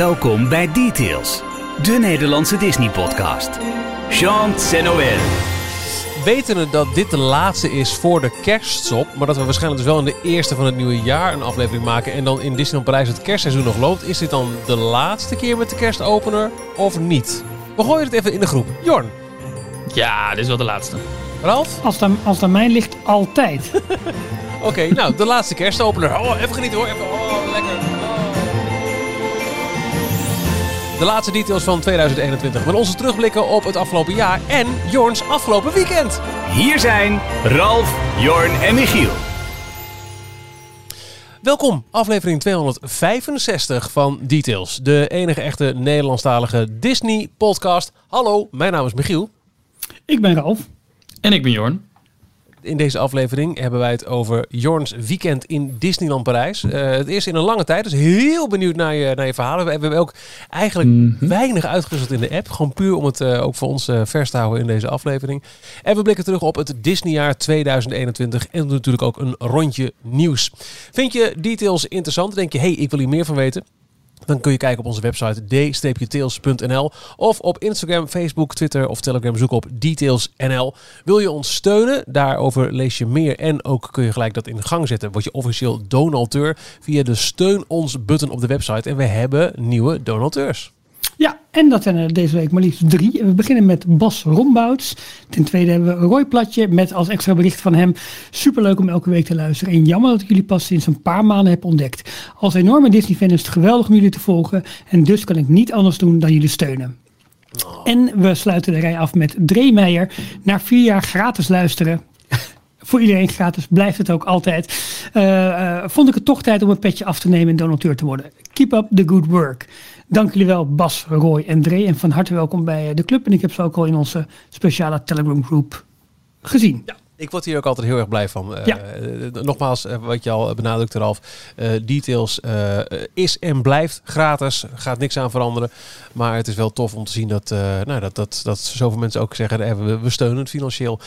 Welkom bij Details, de Nederlandse Disney-podcast. Jean Noël. Wetende dat dit de laatste is voor de kerststop, maar dat we waarschijnlijk dus wel in de eerste van het nieuwe jaar een aflevering maken en dan in Disneyland Parijs het kerstseizoen nog loopt, is dit dan de laatste keer met de kerstopener of niet? We gooien het even in de groep. Jorn, Ja, dit is wel de laatste. Ralf? Als het, aan, als het aan mij ligt, altijd. Oké, nou, de laatste kerstopener. Oh, even genieten hoor. Even, oh, lekker. De laatste details van 2021. Met onze terugblikken op het afgelopen jaar en Jorns afgelopen weekend. Hier zijn Ralf, Jorn en Michiel. Welkom, aflevering 265 van Details. De enige echte Nederlandstalige Disney-podcast. Hallo, mijn naam is Michiel. Ik ben Ralf. En ik ben Jorn. In deze aflevering hebben wij het over Jorns weekend in Disneyland Parijs. Eh, het eerst in een lange tijd, dus heel benieuwd naar je, naar je verhalen. We hebben ook eigenlijk weinig uitgewisseld in de app. Gewoon puur om het eh, ook voor ons eh, vers te houden in deze aflevering. En we blikken terug op het Disneyjaar 2021 en natuurlijk ook een rondje nieuws. Vind je details interessant? Denk je, hey, ik wil hier meer van weten? Dan kun je kijken op onze website d-tails.nl of op Instagram, Facebook, Twitter of Telegram zoek op detailsnl. Wil je ons steunen? Daarover lees je meer en ook kun je gelijk dat in gang zetten. Word je officieel donateur via de steun ons button op de website en we hebben nieuwe donateurs. Ja, en dat zijn er deze week maar liefst drie. We beginnen met Bas Rombouts. Ten tweede hebben we Roy Platje met als extra bericht van hem. Superleuk om elke week te luisteren. En jammer dat ik jullie pas sinds een paar maanden heb ontdekt. Als enorme Disney-fan is het geweldig om jullie te volgen. En dus kan ik niet anders doen dan jullie steunen. En we sluiten de rij af met Dree Meijer. Na vier jaar gratis luisteren. Voor iedereen gratis, blijft het ook altijd. Eh, eh, vond ik het toch tijd om een petje af te nemen en donateur te worden. Keep up the good work. Dank jullie wel, Bas, Roy en Dree. En van harte welkom bij eh, de club. En ik heb ze ook al in onze speciale Telegram groep gezien. Ik word hier ook altijd heel erg blij van. Eh, Ja. eh, nogmaals, eh, wat je al benadrukte, Ralf. eh, details eh, is en blijft gratis. Gaat niks aan veranderen. Maar het is wel tof om te zien dat, eh, nou, dat, dat, dat zoveel mensen ook zeggen... eh, we, we steunen het financieel.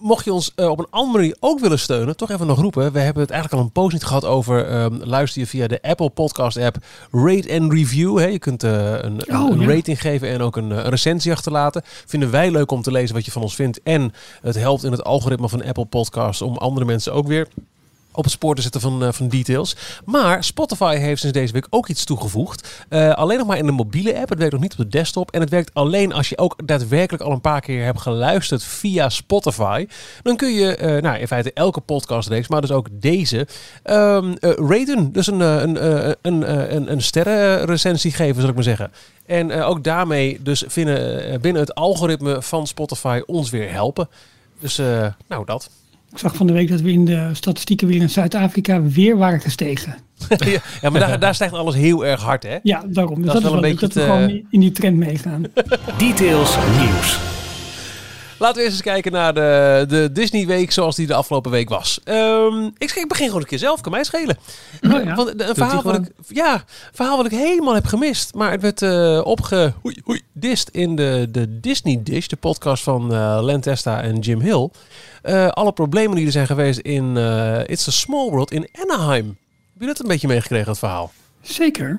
Mocht je ons eh, op een andere manier ook willen steunen... toch even nog roepen. We hebben het eigenlijk al een post niet gehad over... ehm, luister je via de Apple Podcast app. Rate and review. Hè. Je kunt eh, een, Oh, een ja. rating geven en ook een, eh, een recensie achterlaten. Vinden wij leuk om te lezen wat je van ons vindt. En het helpt in het algoritme van Apple Podcasts om andere mensen ook weer op het spoor te zetten van, eh, van details. Maar Spotify heeft sinds deze week ook iets toegevoegd. Eh, alleen nog maar in de mobiele app. Het werkt nog niet op de desktop. En het werkt alleen als je ook daadwerkelijk al een paar keer hebt geluisterd via Spotify. Dan kun je eh, nou, in feite elke podcastreeks, maar dus ook deze, raten. Dus een, een, een, een, een sterrenrecensie geven, zal ik maar zeggen. En ook daarmee dus vinden, binnen het algoritme van Spotify ons weer helpen. Dus eh, nou dat. Ik zag van de week dat we in de statistieken weer in Zuid-Afrika weer waren gestegen. ja, maar daar, daar stijgt alles heel erg hard, hè? Ja, daarom. Dus Dat dat, is wel een leuk dat we beetje gewoon in die trend meegaan. Details nieuws. Laten we eerst eens kijken naar de, de Disney Week zoals die de afgelopen week was. Ehm, ik, ik begin gewoon een keer zelf, kan mij schelen. Oh ja. Want een verhaal, wat ik, ja, verhaal wat ik helemaal heb gemist. Maar het werd eh opge oei, oei, dist in de, de Disney Dish, de podcast van eh Len Testa en Jim Hill. Eh, alle problemen die er zijn geweest in eh, It's a Small World in Anaheim. Heb je dat een beetje meegekregen, het verhaal? Zeker.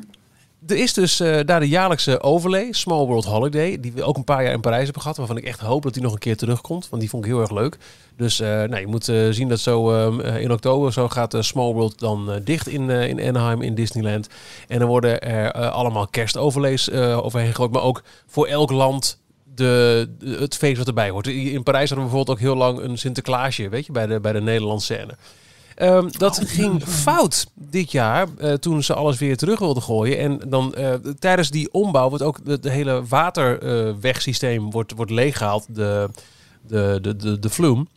Er is dus eh, daar de jaarlijkse overlay, Small World Holiday, die we ook een paar jaar in Parijs hebben gehad, waarvan ik echt hoop dat die nog een keer terugkomt, want die vond ik heel erg leuk. Dus eh, nou, je moet eh, zien dat zo ehm, eh, in oktober zo gaat Small World dan dicht in, in Anaheim in Disneyland. En dan worden er allemaal kerstoverlays eh, overheen gegooid, maar ook voor elk land de- het feest wat erbij hoort. In Parijs hadden we bijvoorbeeld ook heel lang een Sinterklaasje, weet je, bij de, bij de Nederlandse scène. Ehm, dat ging fout dit jaar eh, toen ze alles weer terug wilden gooien. En dan eh, tijdens die ombouw wordt ook het hele waterwegsysteem wordt, wordt leeggehaald, de, de, de, de, de vloem.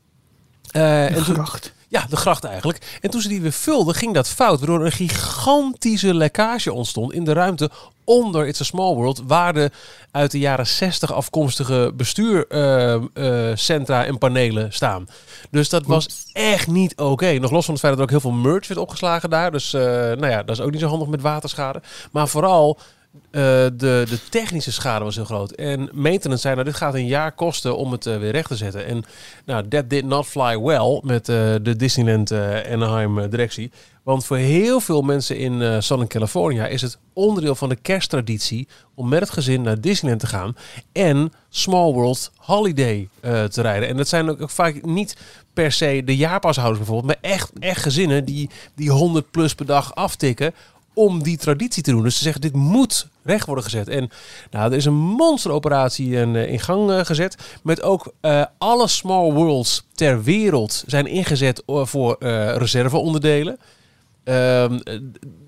Eh, en Gracht. Ja, de gracht eigenlijk. En toen ze die weer vulden, ging dat fout. Waardoor een gigantische lekkage ontstond in de ruimte onder It's a Small World. Waar de uit de jaren 60 afkomstige bestuurcentra en panelen staan. Dus dat was echt niet oké. Nog los van het feit dat er ook heel veel merch werd opgeslagen daar. Dus eh, nou ja, dat is ook niet zo handig met waterschade. Maar vooral eh, de, de technische schade was heel groot. En maintenance zei, nou, dit gaat een jaar kosten om het eh, weer recht te zetten. En nou, that did not fly well met eh, de Disneyland eh, Anaheim eh, directie. Want voor heel veel mensen in eh Southern California is het onderdeel van de kersttraditie om met het gezin naar Disneyland te gaan en Small World Holiday eh, te rijden. En dat zijn ook vaak niet per se de jaarpashouders bijvoorbeeld, maar echt, echt gezinnen die, die 100 plus per dag aftikken om die traditie te doen. Dus ze zeggen, dit moet recht worden gezet. En nou, er is een monsteroperatie in, eh, in gang eh, gezet. Met ook eh, alle small worlds ter wereld zijn ingezet voor reserveonderdelen. Ehm, eh,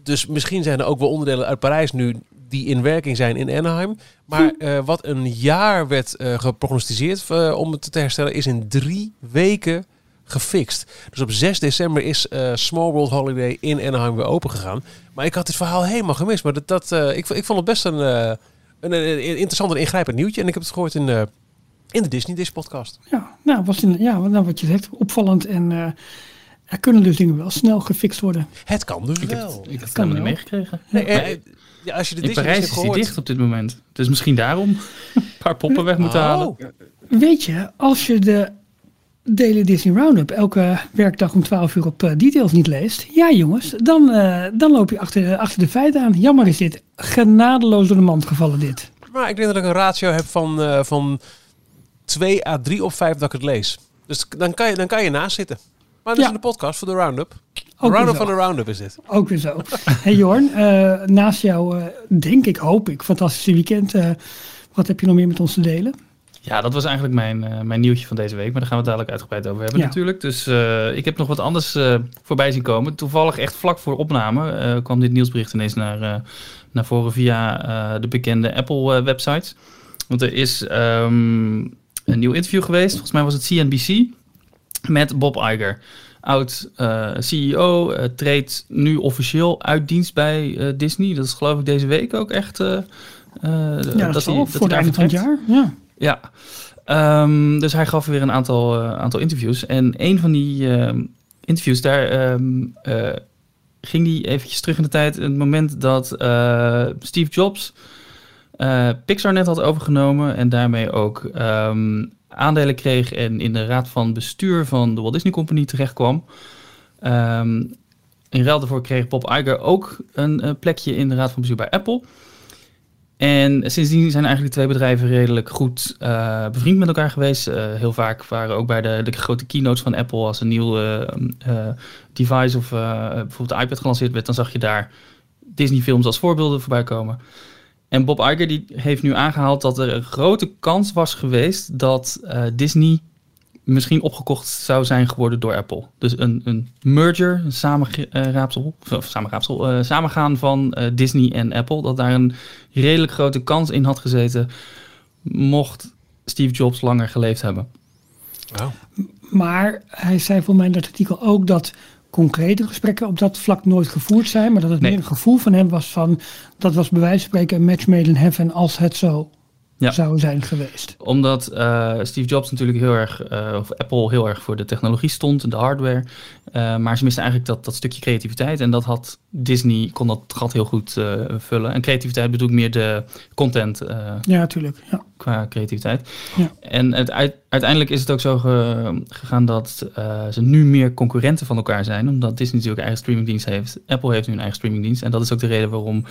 dus misschien zijn er ook wel onderdelen uit Parijs nu die in werking zijn in Anaheim. Maar eh, wat een jaar werd geprognosticeerd om het te herstellen, is in drie weken gefixt. Dus op 6 december is eh, Small World Holiday in Anaheim weer open gegaan. Maar ik had dit verhaal helemaal gemist. Maar dat, dat, eh, ik, ik vond het best een, eh, een, een interessant en ingrijpend nieuwtje. En ik heb het gehoord in, eh, in de Disney Dish podcast. Ja, nou, was in, ja, nou, wat je zegt, opvallend. En eh, er kunnen dus dingen wel snel gefixt worden. Het kan dus Ik heb wel. het, ik heb het kan helemaal niet meegekregen. Nee, ja, als je de in Disney Parijs is die gehoord... dicht op dit moment. Dus misschien daarom een paar poppen weg moeten halen. Oh, Weet je, als je de Daily Disney Roundup elke werkdag om 12 uur op eh, details niet leest. Ja jongens, dan, eh, dan loop je achter, de- achter de feiten aan. Jammer is dit. Genadeloos door de mand gevallen dit. maar ik denk dat ik een ratio heb van, eh, van 2 à 3 op 5 dat ik het lees. Dus dan kan je, dan kan je naast zitten. Maar dat is Ja. de podcast voor de Roundup. De Ook Roundup van de Roundup is dit. Ook weer zo. hey Jorn, eh, naast jou, eh, denk ik, hoop ik, fantastische weekend. eh, wat heb je nog meer met ons te delen? Ja, dat was eigenlijk mijn, eh, mijn nieuwtje van deze week. Maar daar gaan we het dadelijk uitgebreid over hebben Ja. natuurlijk. Dus eh, ik heb nog wat anders eh, voorbij zien komen. Toevallig echt vlak voor opname kwam dit nieuwsbericht ineens naar, naar voren via de bekende Apple-websites. Want er is ehm, een nieuw interview geweest. Volgens mij was het CNBC met Bob Iger. Oud CEO, treedt nu officieel uit dienst bij Disney. Dat is geloof ik deze week ook echt... Ja, dat, hij- dat voor hij het daar einde van het jaar. Ja. Ja, Ehm, dus hij gaf weer een aantal, eh, aantal interviews. En een van die ehm, interviews, daar ehm, eh, ging hij eventjes terug in de tijd. Het moment dat eh, Steve Jobs Pixar net had overgenomen. En daarmee ook aandelen kreeg en in de raad van bestuur van de Walt Disney Company terecht kwam. Ehm, in ruil daarvoor kreeg Bob Iger ook een plekje in de raad van bestuur bij Apple. En sindsdien zijn eigenlijk de twee bedrijven redelijk goed eh, bevriend met elkaar geweest. Eh, heel vaak waren ook bij de, de grote keynotes van Apple als een nieuw eh, device of bijvoorbeeld de iPad gelanceerd werd, dan zag je daar Disney films als voorbeelden voorbij komen. En Bob Iger die heeft nu aangehaald dat er een grote kans was geweest dat Disney misschien opgekocht zou zijn geworden door Apple. Dus een, een merger, een samenraapsel, of samenraapsel, eh, samengaan van eh, Disney en Apple, dat daar een redelijk grote kans in had gezeten, mocht Steve Jobs langer geleefd hebben. Maar hij zei voor mij in dat artikel ook dat concrete gesprekken op dat vlak nooit gevoerd zijn. Maar dat het Nee. meer een gevoel van hem was van, dat was bij wijze van spreken een match made in heaven als het zo Ja. zou zijn geweest. Omdat eh, Steve Jobs natuurlijk heel erg, eh, of Apple heel erg voor de technologie stond, de hardware. Eh, maar ze misten eigenlijk dat, dat stukje creativiteit. En dat had Disney, kon dat gat heel goed vullen. En creativiteit bedoel ik meer de content Ja, natuurlijk. Ja. qua creativiteit. Ja. En het, uit- uiteindelijk is het ook zo ge- gegaan dat ze nu meer concurrenten van elkaar zijn. Omdat Disney natuurlijk eigen streamingdienst heeft. Apple heeft nu een eigen streamingdienst. En dat is ook de reden waarom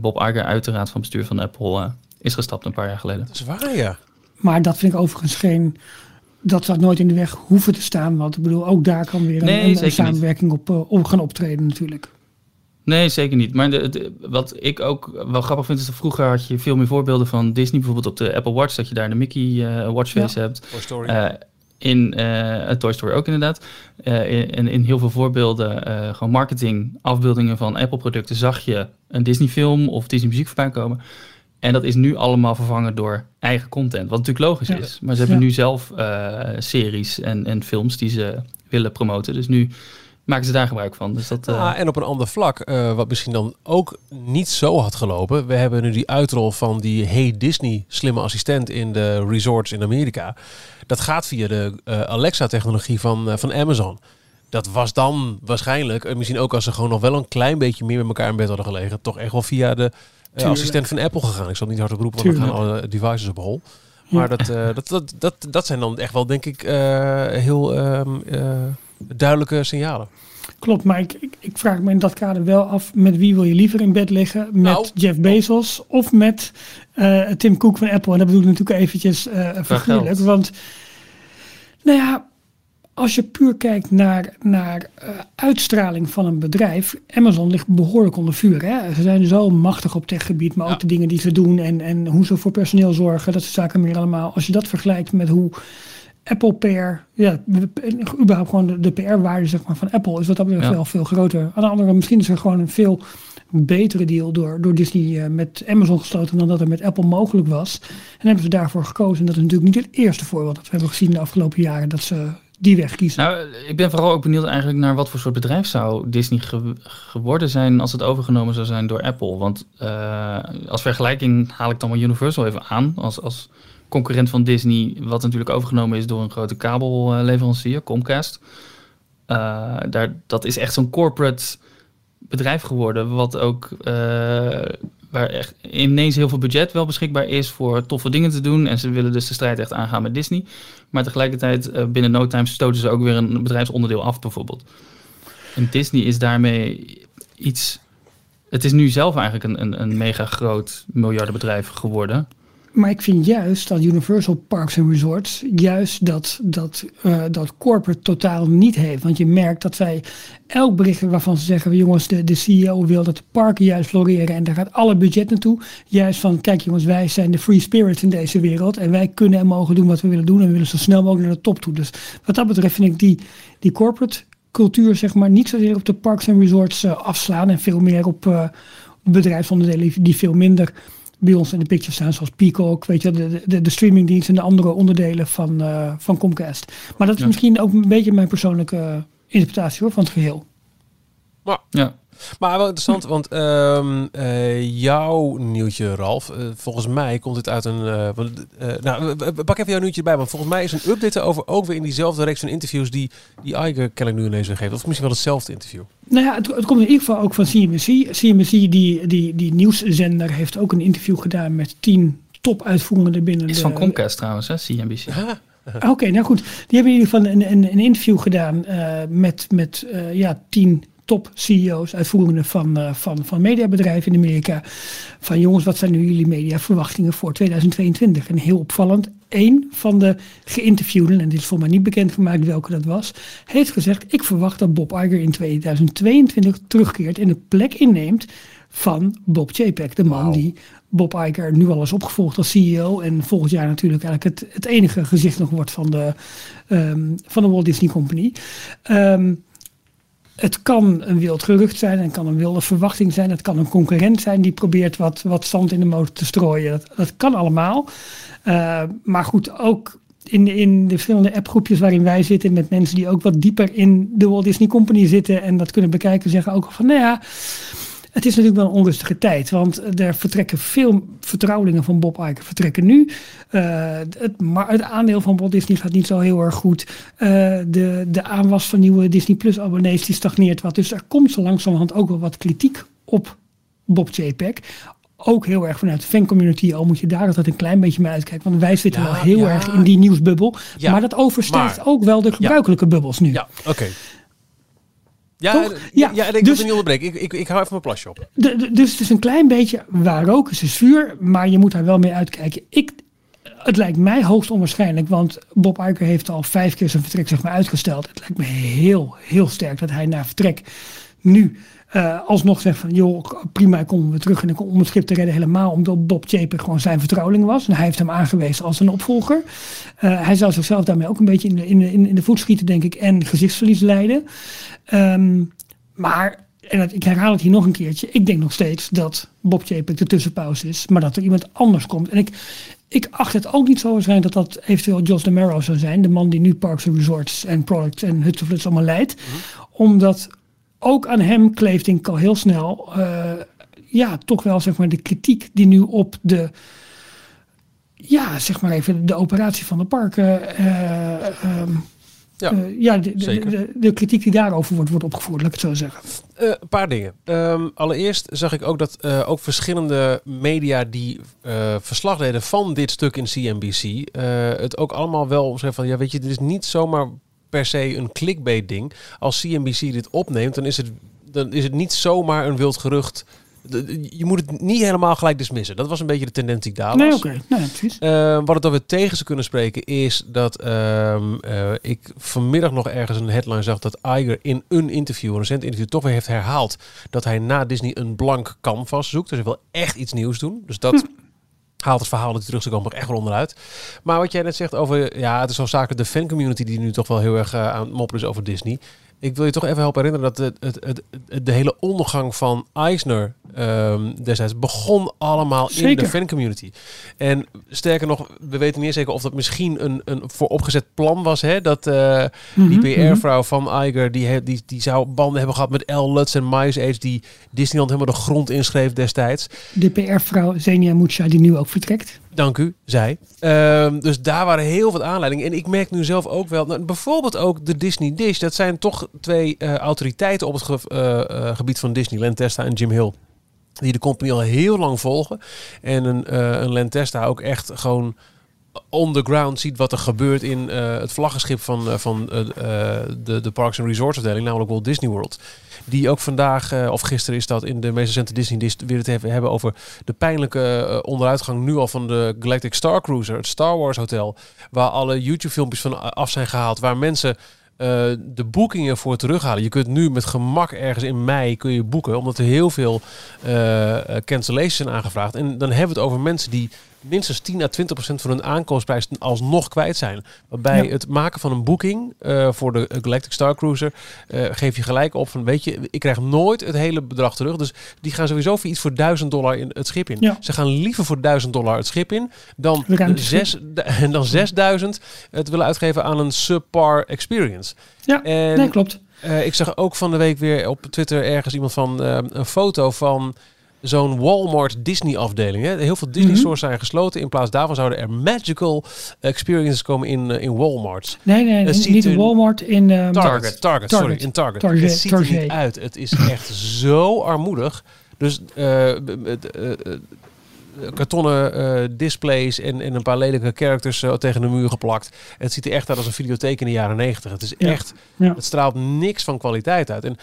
Bob Iger uit de raad van bestuur van Apple is gestapt een paar jaar geleden. Dat is waar, ja. Maar dat vind ik overigens geen, dat zou nooit in de weg hoeven te staan. Want ik bedoel, ook daar kan weer een, Nee, een- een zeker niet. samenwerking op, eh, op gaan optreden natuurlijk. Nee, zeker niet. Maar de, de- wat ik ook wel grappig vind, is dat vroeger had je veel meer voorbeelden van Disney. Bijvoorbeeld op de Apple Watch, dat je daar de Mickey eh, watchface hebt. Toy Story. Eh, in eh, Toy Story ook inderdaad. Eh, in, in, heel veel voorbeelden, eh, gewoon marketing, afbeeldingen van Apple-producten, zag je een Disney-film of Disney-muziek voorbij komen. En dat is nu allemaal vervangen door eigen content, wat natuurlijk logisch Ja. is. Maar ze hebben Ja. nu zelf eh, series en, en films die ze willen promoten. Dus nu maken ze daar gebruik van. Dus dat, eh, Ah, en op een ander vlak, eh, wat misschien dan ook niet zo had gelopen. We hebben nu die uitrol van die Hey Disney slimme assistent in de resorts in Amerika. Dat gaat via de eh, Alexa-technologie van, eh, van Amazon. Dat was dan waarschijnlijk, en misschien ook als ze gewoon nog wel een klein beetje meer met elkaar in bed hadden gelegen, toch echt wel via de, uh, assistent van Apple gegaan. Ik zal niet hardop roepen, want we gaan alle devices op hol. Maar dat, uh, dat, dat, dat, dat zijn dan echt wel, denk ik, uh, heel um, duidelijke signalen. Klopt, maar ik, ik, ik, vraag me in dat kader wel af, met wie wil je liever in bed liggen? Met nou, Jeff Bezos of met Tim Cook van Apple? En dat bedoel ik natuurlijk eventjes uh, want nou ja, als je puur kijkt naar, naar uh, uitstraling van een bedrijf, Amazon ligt behoorlijk onder vuur. Hè? Ze zijn zo machtig op techgebied, maar ook de dingen die ze doen en, en hoe ze voor personeel zorgen, dat soort zaken meer allemaal. Als je dat vergelijkt met hoe Apple PR, ja, überhaupt gewoon de, de PR-waarde zeg maar, van Apple is wat dat betreft wel veel groter. Aan de andere misschien is er gewoon een veel betere deal door, door Disney uh, met Amazon gesloten dan dat er met Apple mogelijk was. En hebben ze daarvoor gekozen. En dat is natuurlijk niet het eerste voorbeeld dat we hebben gezien de afgelopen jaren dat ze die weg kiezen. Nou, ik ben vooral ook benieuwd eigenlijk naar wat voor soort bedrijf zou Disney geworden zijn als het overgenomen zou zijn door Apple. Want uh, als vergelijking haal ik dan wel Universal even aan als, als concurrent van Disney, wat natuurlijk overgenomen is door een grote kabelleverancier, Comcast. Uh, daar, dat is echt zo'n corporate bedrijf geworden, wat ook uh, waar echt ineens heel veel budget wel beschikbaar is voor toffe dingen te doen. En ze willen dus de strijd echt aangaan met Disney. Maar tegelijkertijd uh, binnen no time stoten ze ook weer een bedrijfsonderdeel af bijvoorbeeld. En Disney is daarmee iets... Het is nu zelf eigenlijk een, een, een mega groot miljardenbedrijf geworden. Maar ik vind juist dat Universal Parks and Resorts juist dat, dat, uh, dat corporate totaal niet heeft. Want je merkt dat zij elk bericht waarvan ze zeggen, jongens, de, de CEO wil dat de parken juist floreren en daar gaat alle budget naartoe. Juist van, kijk jongens, wij zijn de free spirits in deze wereld en wij kunnen en mogen doen wat we willen doen en we willen zo snel mogelijk naar de top toe. Dus wat dat betreft vind ik die, die corporate cultuur, zeg maar, niet zozeer op de parks and resorts uh, afslaan en veel meer op uh, bedrijfsonderdelen die veel minder bij ons in de picture staan, zoals Peacock, weet je, de, de, de streamingdienst en de andere onderdelen van, uh, van Comcast. Maar dat is misschien ook een beetje mijn persoonlijke interpretatie hoor, van het geheel. Maar, ja. Maar wel interessant, want um, uh, jouw nieuwtje, Ralf. Uh, volgens mij komt het uit een. Uh, nou, pak even jouw nieuwtje bij, want volgens mij is een update over ook weer in diezelfde reeks van interviews die, die Iger kennelijk nu ineens weer geeft. Of misschien wel hetzelfde interview. Nou ja, het, het, komt in ieder geval ook van CNBC. CNBC, die, die, die nieuwszender, heeft ook een interview gedaan met tien top-uitvoerenden binnen. Is de, van Comcast trouwens, hè, CNBC. Oké, nou goed. Die hebben in ieder geval een, een, een interview gedaan met, met ja, tien top CEO's, uitvoerende van, uh, van, van mediabedrijven in Amerika. Van jongens, wat zijn nu jullie mediaverwachtingen voor 2022? En heel opvallend, één van de geïnterviewden, en dit is voor mij niet bekend gemaakt welke dat was, heeft gezegd: Ik verwacht dat Bob Iger in 2022 terugkeert en de plek inneemt van Bob Chapek, de man die Bob Iger nu al is opgevolgd als CEO en volgend jaar natuurlijk eigenlijk het, het enige gezicht nog wordt van de, um, van de Walt Disney Company. Um, het kan een wild gerucht zijn, het kan een wilde verwachting zijn, het kan een concurrent zijn die probeert wat, wat zand in de motor te strooien. Dat, kan allemaal. Uh, maar goed, ook in, in de verschillende appgroepjes waarin wij zitten, met mensen die ook wat dieper in de Walt Disney Company zitten en dat kunnen bekijken, zeggen ook van, nou ja, het is natuurlijk wel een onrustige tijd, want er vertrekken veel vertrouwelingen van Bob Iger vertrekken nu. Uh, het, het, aandeel van Walt Disney gaat niet zo heel erg goed. Uh, de, de aanwas van nieuwe Disney Plus abonnees die stagneert wat. Dus er komt zo langzamerhand ook wel wat kritiek op Bob Chapek ook heel erg vanuit de fancommunity, al moet je daar altijd een klein beetje mee uitkijken. Want wij zitten wel heel erg in die nieuwsbubbel. Ja, maar dat overstijgt ook wel de gebruikelijke bubbels nu. Ja, oké. Ja, ja, ja, ik dus, niet. Ik, ik, ik hou even mijn plasje op. De, dus het is een klein beetje waar roken is, is vuur, maar je moet daar wel mee uitkijken. Ik, het lijkt mij hoogst onwaarschijnlijk, want Bob Iger heeft al vijf keer zijn vertrek zeg maar, uitgesteld. Het lijkt me heel, heel sterk dat hij na vertrek nu uh, alsnog zegt van, joh, prima, komen we terug en ik om het schip te redden helemaal, omdat Bob Chaper gewoon zijn vertrouweling was. En hij heeft hem aangewezen als een opvolger. Uh, hij zou zichzelf daarmee ook een beetje in de, in de, in de voet schieten, denk ik, en gezichtsverlies leiden. Um, maar, en ik herhaal het hier nog een keertje, ik denk nog steeds dat Bob Chapek de tussenpauze is, maar dat er iemand anders komt. En ik, ik acht het ook niet zo waarschijnlijk dat dat eventueel Jos de Marrow zou zijn, de man die nu Parks and Resorts en Products en Huts allemaal leidt. Mhm. Omdat ook aan hem kleeft denk ik al heel snel, uh, ja, toch wel zeg maar de kritiek die nu op de, ja, zeg maar even de operatie van de parken uh, um, Ja, eh, ja de, de, zeker. de, de kritiek die daarover wordt, wordt opgevoerd, laat ik het zo zeggen. Eh, een paar dingen. Ehm, allereerst zag ik ook dat eh, ook verschillende media die eh, verslag deden van dit stuk in CNBC, eh, het ook allemaal wel omschreven van, ja weet je, dit is niet zomaar per se een clickbait ding. Als CNBC dit opneemt, dan is het, dan is het niet zomaar een wild gerucht. Je moet het niet helemaal gelijk dismissen. Dat was een beetje de tendens die daar Nee, oké. Nee, precies. Eh, wat het dan weer tegen ze kunnen spreken is dat ehm, eh, ik vanmiddag nog ergens een headline zag dat Iger in een interview, een recent interview, toch weer heeft herhaald dat hij na Disney een blank canvas zoekt. Dus hij wil echt iets nieuws doen. Dus dat haalt het verhaal dat terug komen nog echt wel onderuit. Maar wat jij net zegt over, ja, het is wel zaken de fancommunity die nu toch wel heel erg eh, aan het mopperen is over Disney. Ik wil je toch even helpen herinneren dat het, het, de hele ondergang van Eisner ehm, destijds begon allemaal in de fancommunity. En sterker nog, we weten niet zeker of dat misschien een, een vooropgezet plan was. Hè? Dat eh, die Mhm, mhm. PR-vrouw van Iger, die, die, die zou banden hebben gehad met L. Lutz en Miles Age, die Disneyland helemaal de grond inschreef destijds. De PR-vrouw Zenia Mucha, die nu ook vertrekt. Dank u, zij. Ehm, dus daar waren heel wat aanleidingen. En ik merk nu zelf ook wel, nou, bijvoorbeeld ook de Disney Dish. Dat zijn toch twee eh, autoriteiten op het eh, eh, gebied van Disney, Len Testa en Jim Hill. Die de company al heel lang volgen. En een, eh een Len Testa ook echt gewoon on the ground ziet wat er gebeurt in eh, het vlaggenschip van, eh, van eh, de, de Parks and Resorts afdeling, namelijk Walt Disney World. Die ook vandaag, of gisteren is dat in de meest recente Disney Dish weer het hebben, over de pijnlijke onderuitgang nu al van de Galactic Star Cruiser, het Star Wars Hotel, waar alle YouTube filmpjes van af zijn gehaald, waar mensen de boekingen voor terughalen. Je kunt nu met gemak ergens in mei kun je boeken, omdat er heel veel cancellations zijn aangevraagd. En dan hebben we het over mensen die minstens 10 à 20 procent van hun aankomstprijs alsnog kwijt zijn. Waarbij Ja. het maken van een boeking eh, voor de Galactic Star Cruiser eh, geef je gelijk op van weet je, ik krijg nooit het hele bedrag terug. Dus die gaan sowieso voor iets voor 1000 dollar in het schip in. Ja. Ze gaan liever voor 1000 dollar het schip in dan, zes, en dan 6000 het willen uitgeven aan een subpar experience. Ja, En nee, klopt. eh, ik zag ook van de week weer op Twitter ergens iemand van een foto van zo'n Walmart Disney afdeling. Hè. Heel veel Disney Mhm. stores zijn gesloten. In plaats daarvan zouden er magical experiences komen in, eh, in Walmart. Nee, nee, het ziet niet in Walmart, in... ehm, Target, Target, sorry, in Target. Target, het ziet er niet uit. Het is echt zo armoedig. Dus eh, kartonnen displays en, en een paar lelijke characters tegen de muur geplakt. Het ziet er echt uit als een videotheek in de jaren negentig. Het is Ja. echt, Ja. het straalt niks van kwaliteit uit. En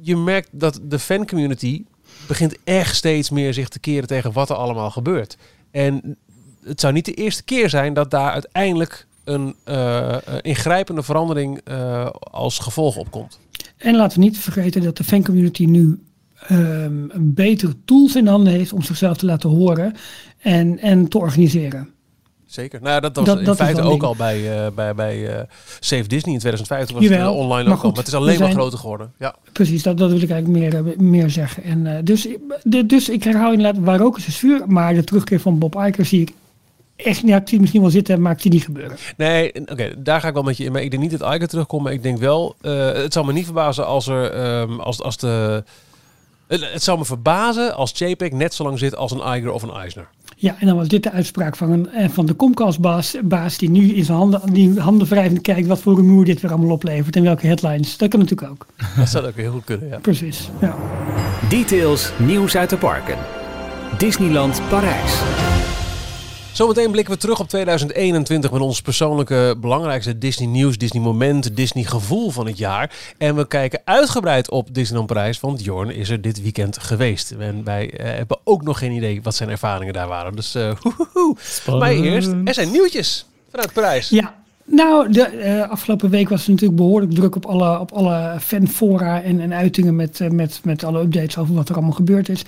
je merkt dat de fancommunity begint echt steeds meer zich te keren tegen wat er allemaal gebeurt. En het zou niet de eerste keer zijn dat daar uiteindelijk een eh, ingrijpende verandering eh, als gevolg op komt. En laten we niet vergeten dat de fancommunity nu ehm, betere tools in handen heeft om zichzelf te laten horen en, en te organiseren. Zeker. Nou, dat was Dat- in dat feite ook ding. al bij, eh, bij, bij eh, Save Disney in 2005. Toen was Jawel, het online maar ook al. Maar het is alleen maar groter geworden. Ja. Precies, dat, dat wil ik eigenlijk meer, eh, meer zeggen. En, dus, de, dus ik herhaal inderdaad, waar ook is, is vuur. Maar de terugkeer van Bob Iger zie ik echt, ja, ik zie misschien wel zitten, maar ik zie niet gebeuren. Nee, oké, daar ga ik wel met je in. Maar ik denk niet dat Iger terugkomt. Maar ik denk wel, het zal me niet verbazen als er, ehm, als, als de... Het, het zou me verbazen als JPEG net zo lang zit als een Iger of een Eisner. Ja, en dan was dit de uitspraak van, een, eh, van de Comcast-baas baas die nu in zijn handen, die handen wrijvend kijkt wat voor rumoer dit weer allemaal oplevert en welke headlines. Dat kan natuurlijk ook. Dat zou ook heel goed kunnen, ja. Precies, ja. Details, nieuws uit de parken. Disneyland Parijs. Zometeen blikken we terug op 2021 met ons persoonlijke belangrijkste Disney nieuws, Disney moment, Disney gevoel van het jaar. En we kijken uitgebreid op Disneyland Parijs, want Jorn is er dit weekend geweest. En wij eh, hebben ook nog geen idee wat zijn ervaringen daar waren. Dus eh hoehoe. Maar eerst, er zijn nieuwtjes vanuit Parijs. Ja, nou, de eh, afgelopen week was het natuurlijk behoorlijk druk op alle, op alle fanfora en, en uitingen met, eh, met, met alle updates over wat er allemaal gebeurd is.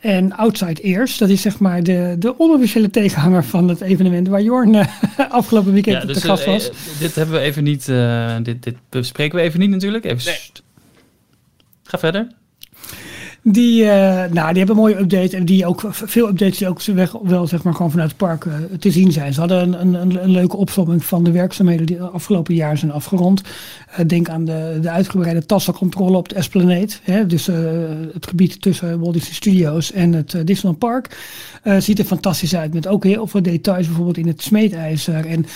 En Outside Ears, dat is zeg maar de, de onofficiële tegenhanger van het evenement waar Jorn eh, afgelopen weekend Ja, te dus gast was. dit hebben we even niet. eh, dit, dit bespreken we even niet natuurlijk. Even Nee. Ga verder. Die, eh, nou, die hebben een mooie update. En die ook veel updates die ook weg, wel zeg maar, gewoon vanuit het park eh, te zien zijn. Ze hadden een, een, een leuke opzomming van de werkzaamheden die afgelopen jaar zijn afgerond. Uh, denk aan de, de uitgebreide tassencontrole op de Esplanade. Hè, dus het gebied tussen Walt Disney Studios en het Disneyland Park. Ziet er fantastisch uit. Met ook heel veel details. Bijvoorbeeld in het smeedijzer. En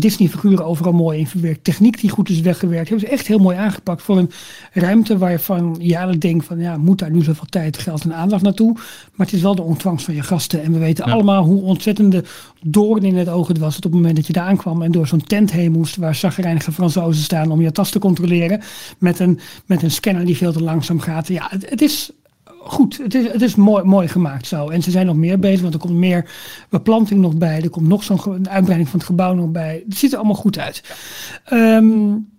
Disney figuren overal mooi in verwerkt. Techniek die goed is weggewerkt. Hebben ze echt heel mooi aangepakt voor een ruimte waar je ja, denkt van ja, moet daar nu zoveel tijd, geld en aandacht naartoe. Maar het is wel de ontvangst van je gasten. En we weten allemaal hoe ontzettende doorn in het oog het was. Het op het moment dat je daar aankwam en door zo'n tent heen moest. Waar zagrijnige Fransozen staan om je tas te controleren. Met een, met een scanner die veel te langzaam gaat. Ja, het, het is goed, het is, het is mooi, mooi gemaakt zo. En ze zijn nog meer bezig, want er komt meer beplanting nog bij. Er komt nog zo'n uitbreiding van het gebouw nog bij. Het ziet er allemaal goed uit. Um,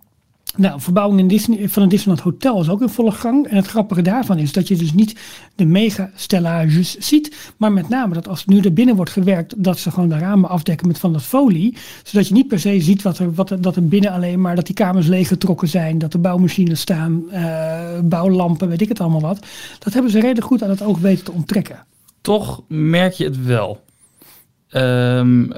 nou, verbouwing in Disney, van een Disneyland Hotel is ook in volle gang. En het grappige daarvan is dat je dus niet de mega-stellages ziet. Maar met name dat als nu er binnen wordt gewerkt, dat ze gewoon de ramen afdekken met van dat folie. Zodat je niet per se ziet wat er, wat dat er binnen alleen maar, dat die kamers leeggetrokken zijn. Dat er bouwmachines staan, uh, bouwlampen, weet ik het allemaal wat. Dat hebben ze redelijk goed aan het oog weten te onttrekken. Toch merk je het wel. Um,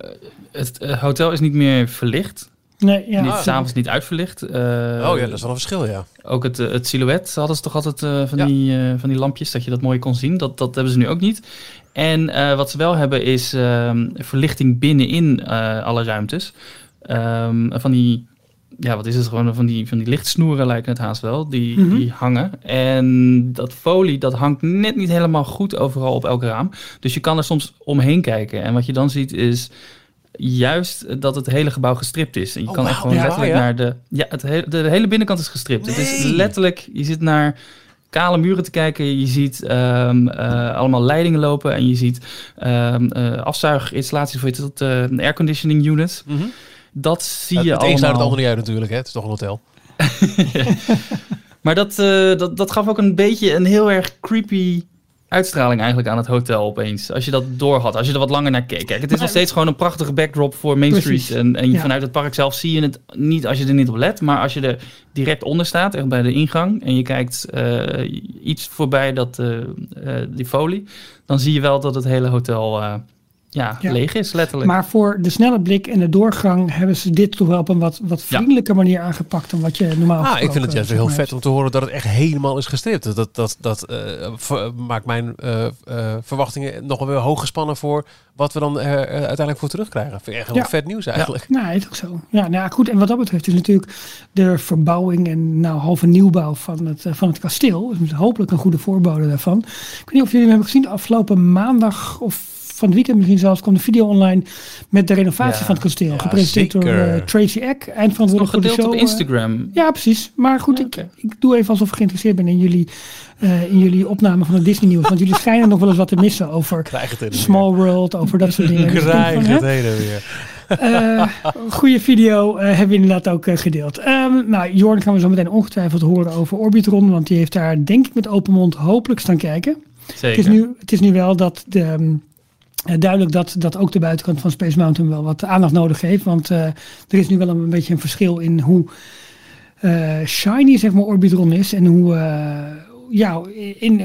het hotel is niet meer verlicht. Nee, ja. Niet, s'avonds niet uitverlicht. Uh, oh ja, dat is wel een verschil, ja. Ook het, eh, het silhouet hadden ze toch altijd uh, van, die, uh, van die lampjes, dat je dat mooi kon zien. Dat, dat hebben ze nu ook niet. En wat ze wel hebben is ehm, verlichting binnenin alle ruimtes. Um, van die, ja, wat is het gewoon, van die, van die lichtsnoeren lijken het haast wel, die, mm -hmm. die hangen. En dat folie, dat hangt net niet helemaal goed overal op elk raam. Dus je kan er soms omheen kijken. En wat je dan ziet is juist dat het hele gebouw gestript is. En je Oh, kan echt gewoon Ja, letterlijk ja. naar de... Ja, het de, hele binnenkant is gestript. Het is letterlijk... Je zit naar kale muren te kijken. Je ziet ehm, eh, allemaal leidingen lopen. En je ziet ehm eh, afzuiginstallaties voor je tot eh, een airconditioning unit. Mhm. Dat zie Het, je het een sluit het allemaal. andere niet uit natuurlijk, hè. Het is toch een hotel. Maar dat, eh, dat, dat gaf ook een beetje een heel erg creepy uitstraling eigenlijk aan het hotel opeens. Als je dat door had, als je er wat langer naar keek. Kijk, het is nog steeds gewoon een prachtige backdrop voor Main. Street. En, en Ja. vanuit het park zelf zie je het niet als je er niet op let. Maar als je er direct onder staat, echt bij de ingang... en je kijkt eh, iets voorbij dat, eh, die folie... dan zie je wel dat het hele hotel ja, Ja. leeg is, letterlijk. Maar voor de snelle blik en de doorgang hebben ze dit toch wel op een wat, wat Ja. vriendelijke manier aangepakt dan wat je normaal Ah, ik vind het juist heel vet om te horen dat het echt helemaal is gestript. Dat, dat, dat eh, maakt mijn eh, eh, verwachtingen nog wel weer hoog gespannen voor wat we dan uiteindelijk voor terugkrijgen. Vind ik echt heel Ja. vet nieuws eigenlijk. Nou, is ook zo. Ja, nou ja, goed. En wat dat betreft is natuurlijk de verbouwing en nou halve nieuwbouw van het, van het kasteel. is hopelijk een goede voorbode daarvan. Ik weet niet of jullie hem hebben gezien. Afgelopen maandag of van het weekend misschien zelfs kwam de video online met de renovatie Ja. van het kasteel. Ja, Gepresenteerd door eh, Tracy Eck, eindverantwoordelijk voor de show. op eh, Instagram. ja, precies. Maar goed, Ja, ik, ik doe even alsof ik geïnteresseerd ben in jullie, eh, in jullie opname van het Disney nieuws. Want jullie schijnen nog wel eens wat te missen over Small World, over dat soort dingen. Dus Krijg van, het en weer. goede video hebben we inderdaad ook gedeeld. Ehm, nou, Jorn gaan we zo meteen ongetwijfeld horen over Orbitron. Want die heeft daar denk ik met open mond hopelijk staan kijken. Zeker. Het is, nu, het is nu wel dat de, ehm, eh, duidelijk dat, dat ook de buitenkant van Space Mountain wel wat aandacht nodig heeft. Want eh, er is nu wel een, beetje een verschil in hoe eh, shiny zeg maar Orbitron is. En hoe, eh, ja, in,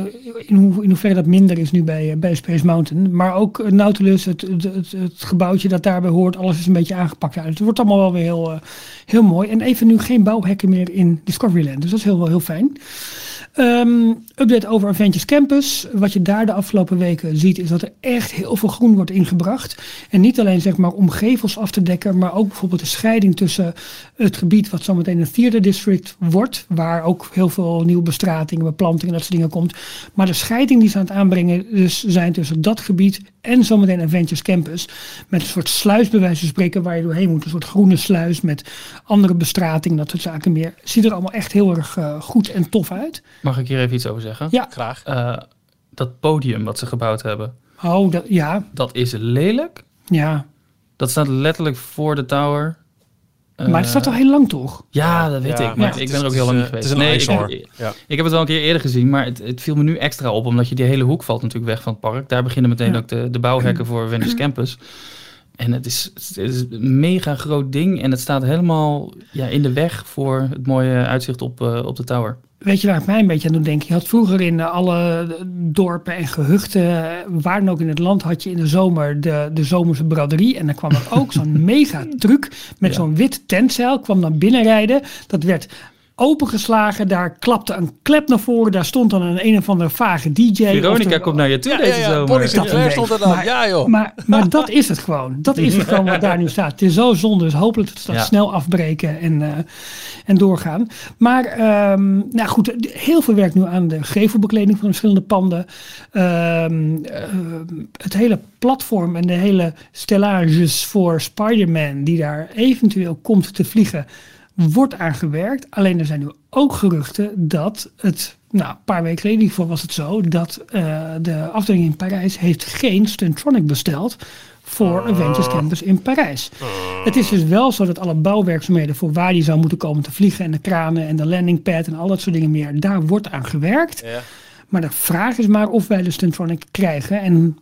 in, hoe, in hoeverre dat minder is nu bij, eh, bij Space Mountain. Maar ook eh, Nautilus, het, het, het, het gebouwtje dat daarbij hoort, alles is een beetje aangepakt. Ja, het wordt allemaal wel weer heel, eh, heel mooi. En even nu geen bouwhekken meer in Discoveryland. Dus dat is heel, wel heel fijn. Ehm, update over Avengers Campus. Wat je daar de afgelopen weken ziet, is dat er echt heel veel groen wordt ingebracht. En niet alleen zeg maar om gevels af te dekken, maar ook bijvoorbeeld de scheiding tussen het gebied wat zometeen een Theater District wordt, waar ook heel veel nieuwe bestratingen, beplantingen en dat soort dingen komt. Maar de scheiding die ze aan het aanbrengen dus zijn tussen dat gebied en zometeen Avengers Campus. Met een soort sluis bij wijze van spreken waar je doorheen moet. Een soort groene sluis met andere bestrating, dat soort zaken meer. Ziet er allemaal echt heel erg eh, goed en tof uit. Mag ik hier even iets over zeggen? Ja. Graag. Eh, dat podium wat ze gebouwd hebben, Oh, dat, ja, dat is lelijk. ja. Dat staat letterlijk voor de tower. Maar het Eh, staat al heel lang toch? Ja, dat weet Ja, ik. Maar ja. ik Het ben er ook is- heel lang het niet is geweest. een nee, ik, Ja. ik heb het wel een keer eerder gezien, maar het, het viel me nu extra op. Omdat je die hele hoek valt natuurlijk weg van het park. Daar beginnen meteen Ja. ook de, de bouwhekken voor Venice Campus. En het is, het is een mega groot ding. En het staat helemaal ja, in de weg voor het mooie uitzicht op, eh, op de tower. Weet je waar het mij een beetje aan doet denken? Je had vroeger in eh, alle dorpen en gehuchten, eh, waar dan ook in het land, had je in de zomer de, de zomerse braderie. En dan kwam er ook zo'n mega truc met Ja. zo'n wit tentzeil, kwam dan binnenrijden. Dat werd opengeslagen, daar klapte een klep naar voren, daar stond dan een een of andere vage DJ. Veronica er- komt naar je toe Ja, deze ja, ja. zomer. Dat stond er dan. Maar- Ja, joh. Maar, maar dat is het gewoon. Dat is het gewoon wat daar nu staat. Het is zo zonde. Dus hopelijk dat ze dat Ja. snel afbreken en, eh, en doorgaan. Maar ehm, nou goed, heel veel werk nu aan de gevelbekleding van de verschillende panden. Ehm, ehm, het hele platform en de hele stellages voor Spider-Man die daar eventueel komt te vliegen, wordt aan gewerkt. Alleen er zijn nu ook geruchten dat het, nou, een paar weken geleden geval was het zo, dat eh, de afdeling in Parijs heeft geen Stuntronic besteld voor Avengers Campus in Parijs. Het is dus wel zo dat alle bouwwerkzaamheden voor waar die zou moeten komen te vliegen en de kranen en de landingpad en al dat soort dingen meer, daar wordt aan gewerkt. Ja. Maar de vraag is maar of wij de Stuntronic krijgen. En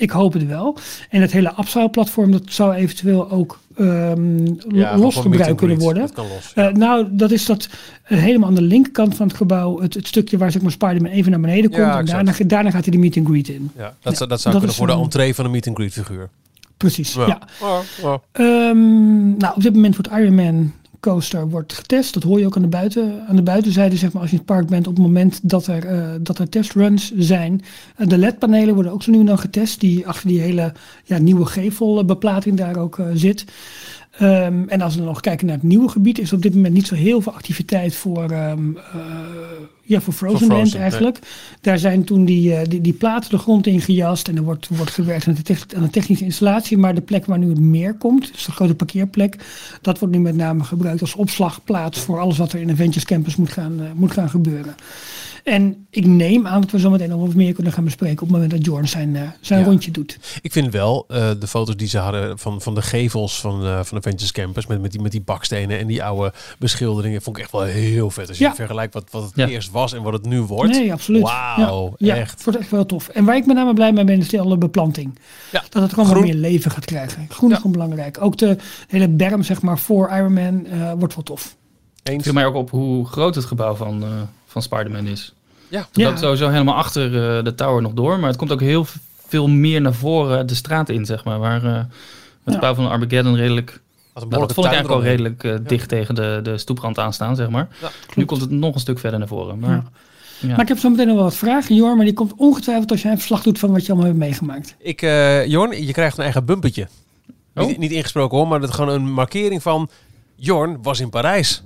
ik hoop het wel. En het hele Upside-platform, dat zou eventueel ook ehm, Ja, los gebruikt kunnen worden. Dat kan los. Eh, nou, dat is dat eh, helemaal aan de linkerkant van het gebouw, het, het stukje waar zeg maar Spider-Man even naar beneden komt. Ja, en daarna, daarna gaat hij de meet and greet in. ja, dat, zou- dat zou dat kunnen voor de een- entree van een meet and greet figuur. Precies, ja. Ja, ja. Ehm, nou, op dit moment wordt Iron Man coaster wordt getest. Dat hoor je ook aan de, buiten, aan de buitenzijde, zeg maar, als je in het park bent, op het moment dat er, eh, dat er testruns zijn. Eh, de LED-panelen worden ook zo nu en dan getest, die achter die hele ja, nieuwe gevelbeplating daar ook eh, zit. Ehm, en als we dan nog kijken naar het nieuwe gebied, is er op dit moment niet zo heel veel activiteit voor, eh, ja, voor Frozen, Frozen, Land nee. eigenlijk. Daar zijn toen die, eh, die, die platen de grond in gejast en er wordt, wordt gewerkt aan de, aan de technische installatie. Maar de plek waar nu het meer komt, dus de grote parkeerplek, dat wordt nu met name gebruikt als opslagplaats voor alles wat er in Avengers Campus moet gaan, eh, moet gaan gebeuren. En ik neem aan dat we zo meteen nog wat meer kunnen gaan bespreken op het moment dat Jorn zijn, eh, zijn Ja. rondje doet. Ik vind wel eh, de foto's die ze hadden van, van de gevels van, eh van Avengers Campus met, met, die, met die bakstenen en die oude beschilderingen vond ik echt wel heel vet. Als je Ja. vergelijkt wat, wat het Ja. eerst was en wat het nu wordt. Nee, absoluut. Wauw, ja, ja, echt. Het wordt echt wel tof. En waar ik met name blij mee ben, is de alle beplanting. Ja, Dat het gewoon groen. wat meer leven gaat krijgen. Groen is gewoon belangrijk. Ook de hele berm, zeg maar, voor Iron Man eh, wordt wel tof. Het Eens. viel mij ook op hoe groot het gebouw van, eh, van Spider-Man is. Ja. Het Ja. loopt sowieso helemaal achter eh, de tower nog door. Maar het komt ook heel veel meer naar voren de straat in, zeg maar. Waar eh, het Ja. gebouw van Armageddon redelijk... Nou, dat vond ik eigenlijk al redelijk eh, dicht tegen de, de stoeprand aanstaan, zeg maar. Ja, Nu komt het nog een stuk verder naar voren. Maar, Ja. ja. Maar ik heb zo meteen nog wel wat vragen, Jor. Maar die komt ongetwijfeld als jij een verslag doet van wat je allemaal hebt meegemaakt. Ik, eh Jorn, je krijgt een eigen bumpertje. Oh. Niet, niet ingesproken hoor, maar dat is gewoon een markering van... Jorn was in Parijs.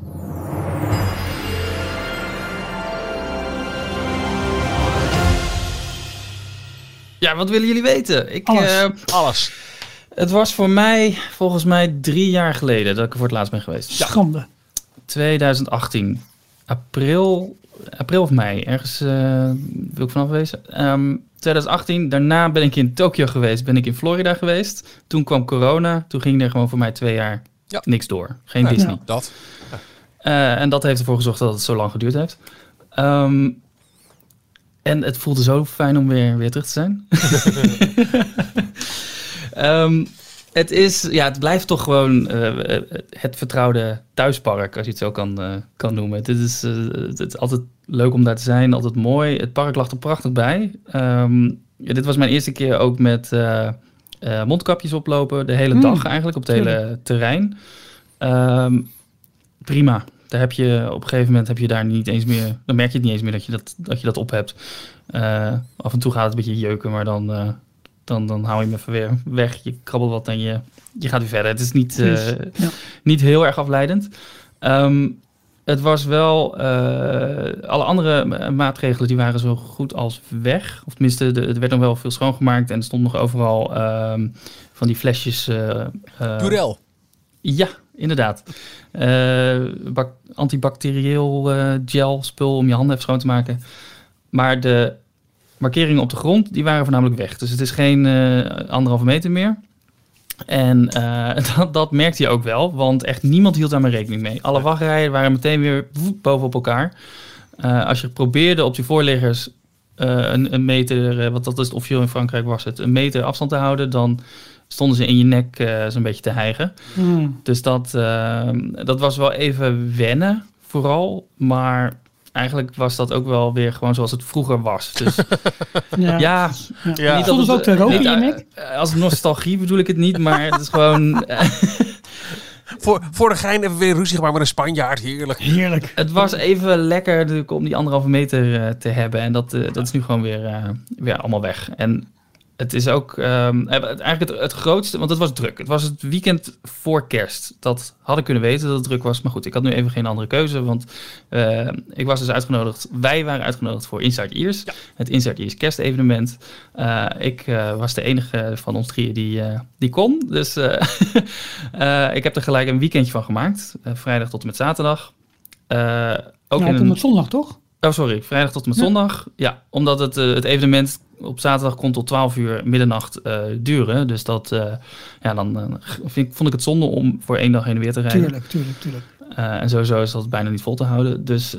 Ja, wat willen jullie weten? Ik, Alles. eh, Alles. het was voor mij volgens mij drie jaar geleden dat ik er voor het laatst ben geweest. Schande. 2018. April, april of mei, ergens eh, wil ik vanaf wezen. Ehm, 2018, daarna ben ik in Tokio geweest, ben ik in Florida geweest. Toen kwam corona, toen ging er gewoon voor mij twee jaar Ja. niks door. Geen. Disney. Ja. Dat. Eh, en dat heeft ervoor gezorgd dat het zo lang geduurd heeft. Ehm, en het voelde zo fijn om weer, weer terug te zijn. Ehm, het, is, ja, het blijft toch gewoon eh, het vertrouwde thuispark, als je het zo kan, eh, kan noemen. Dit is, eh, het is altijd leuk om daar te zijn, altijd mooi. Het park lag er prachtig bij. Ehm, ja, dit was mijn eerste keer ook met eh, eh, mondkapjes oplopen, de hele Mm, dag eigenlijk, op het hele terrein. Ehm, prima. Daar heb je op een gegeven moment heb je daar niet eens meer. Dan merk je het niet eens meer dat je dat, dat, je dat op hebt. Eh, af en toe gaat het een beetje jeuken, maar dan, eh, dan, dan hou je hem even weer weg. Je krabbelt wat en je, je gaat weer verder. Het is niet, eh, ja. niet heel erg afleidend. Ehm, het was wel. eh, alle andere ma- maatregelen die waren zo goed als weg. Of tenminste, de, er werd nog wel veel schoongemaakt en er stond nog overal ehm, van die flesjes. eh, eh, Purel. ja, inderdaad. Eh, antibacterieel eh, gel spul om je handen even schoon te maken. Maar de markeringen op de grond, die waren voornamelijk weg. Dus het is geen eh, anderhalve meter meer. En dat, dat merkte je ook wel, want echt niemand hield daar maar rekening mee. Alle wachtrijen waren meteen weer bovenop elkaar. Als je probeerde op die voorliggers een, een meter, wat dat is het officieel in Frankrijk was het, een meter afstand te houden, dan stonden ze in je nek eh, zo'n beetje te hijgen. Hmm. Dus dat, eh, dat was wel even wennen, vooral. Maar eigenlijk was dat ook wel weer gewoon zoals het vroeger was. Dus Ja. ja, Ja. niet Stonden ze ook te roken, niet, Jinek? eh, Als nostalgie bedoel ik het niet, maar het is gewoon... eh, Voor, voor de gein even weer ruzie gemaakt met een Spanjaard. Heerlijk. Heerlijk. het was even lekker om die anderhalve meter eh, te hebben. En dat, eh, dat is nu gewoon weer, eh, weer allemaal weg. En het is ook ehm, eh, eigenlijk het, het grootste, want het was druk. Het was het weekend voor kerst. Dat had ik kunnen weten dat het druk was. Maar goed, ik had nu even geen andere keuze. Want eh, ik was dus uitgenodigd. Wij waren uitgenodigd voor Inside Ears. Het Inside Ears kerstevenement. Eh, ik was de enige van ons drieën die, die kon. Dus ik heb er gelijk een weekendje van gemaakt. Vrijdag tot en met zaterdag. Ook Ja, tot een... met zondag, toch? Oh, sorry. Vrijdag tot en met Ja. zondag. Ja, omdat het, het evenement op zaterdag kon tot 12 uur middernacht eh, duren. Dus dat, eh, ja, dan eh, vind, vond ik het zonde om voor één dag heen en weer te rijden. Tuurlijk, tuurlijk, tuurlijk. En sowieso is dat bijna niet vol te houden. Dus,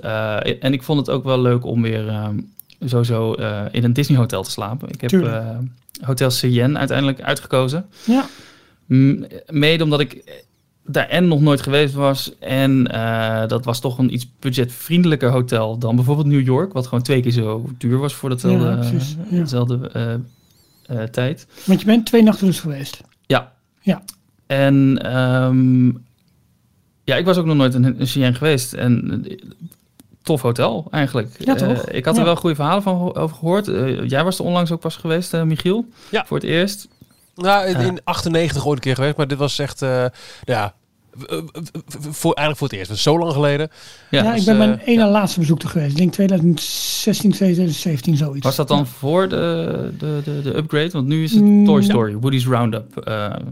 en ik vond het ook wel leuk om weer eh, sowieso in een Disney hotel te slapen. Ik heb Hotel Cheyenne uiteindelijk uitgekozen. Ja, M- Mede omdat ik daar en nog nooit geweest was. En eh, dat was toch een iets budgetvriendelijker hotel dan bijvoorbeeld New York. Wat gewoon twee keer zo duur was voor datzelfde, Ja, precies, ja. dezelfde eh, eh, tijd. want je bent twee nachten dus geweest. Ja. Ja. En ehm, ja, ik was ook nog nooit in een Cheyenne geweest. En tof hotel eigenlijk. Ja, toch? Ik had er Ja. wel goede verhalen van over gehoord. Eh, jij was er onlangs ook pas geweest, eh, Michiel. Ja. Voor het eerst. Nou, in, in 98 ooit een keer geweest, maar dit was echt, eh, ja, voor, eigenlijk voor het eerst. Dat is zo lang geleden. Ja, Ja, ik dus, ben mijn eh, ene ja. laatste bezoek er geweest. Ik denk 2016, 2017, zoiets. Was dat dan voor de, de, de, de upgrade? Want nu is het Mm, Toy ja. Story, Woody's Roundup eh,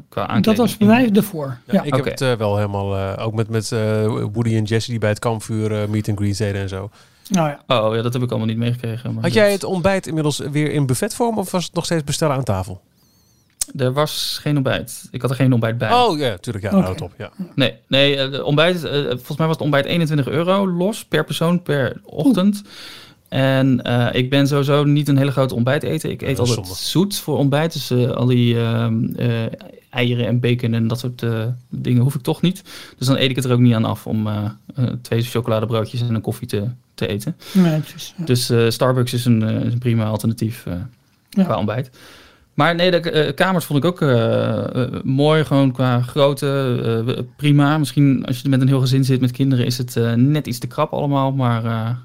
qua aankleding. Dat was bij mij ervoor. Ja, Ja, ik heb het wel helemaal, ook met, met eh, Woody en Jesse die bij het kampvuur meet and greet deden en zo. Nou ja. Oh ja, dat heb ik allemaal niet meegekregen. Maar Had jij het ontbijt inmiddels weer in buffetvorm of was het nog steeds bestellen aan tafel? Er was geen ontbijt. Ik had er geen ontbijt bij. Oh ja, tuurlijk. Ja, Oké. nou, top. Ja. Nee, nee eh, de ontbijt, eh, volgens mij was het ontbijt 21 euro los per persoon per ochtend. En eh, ik ben sowieso niet een hele grote ontbijt eten. Ik eet altijd zonde. zoet voor ontbijt. Dus eh, al die ehm, eh, eieren en bacon en dat soort eh, dingen hoef ik toch niet. Dus dan eet ik het er ook niet aan af om twee chocoladebroodjes en een koffie te, te eten. Nee, precies. Ja. Dus eh, Starbucks is een, is een prima alternatief eh, Ja. qua ontbijt. Maar nee, de eh, kamers vond ik ook eh, eh, mooi, gewoon qua grootte, prima. Misschien als je met een heel gezin zit met kinderen is het net iets te krap allemaal. Maar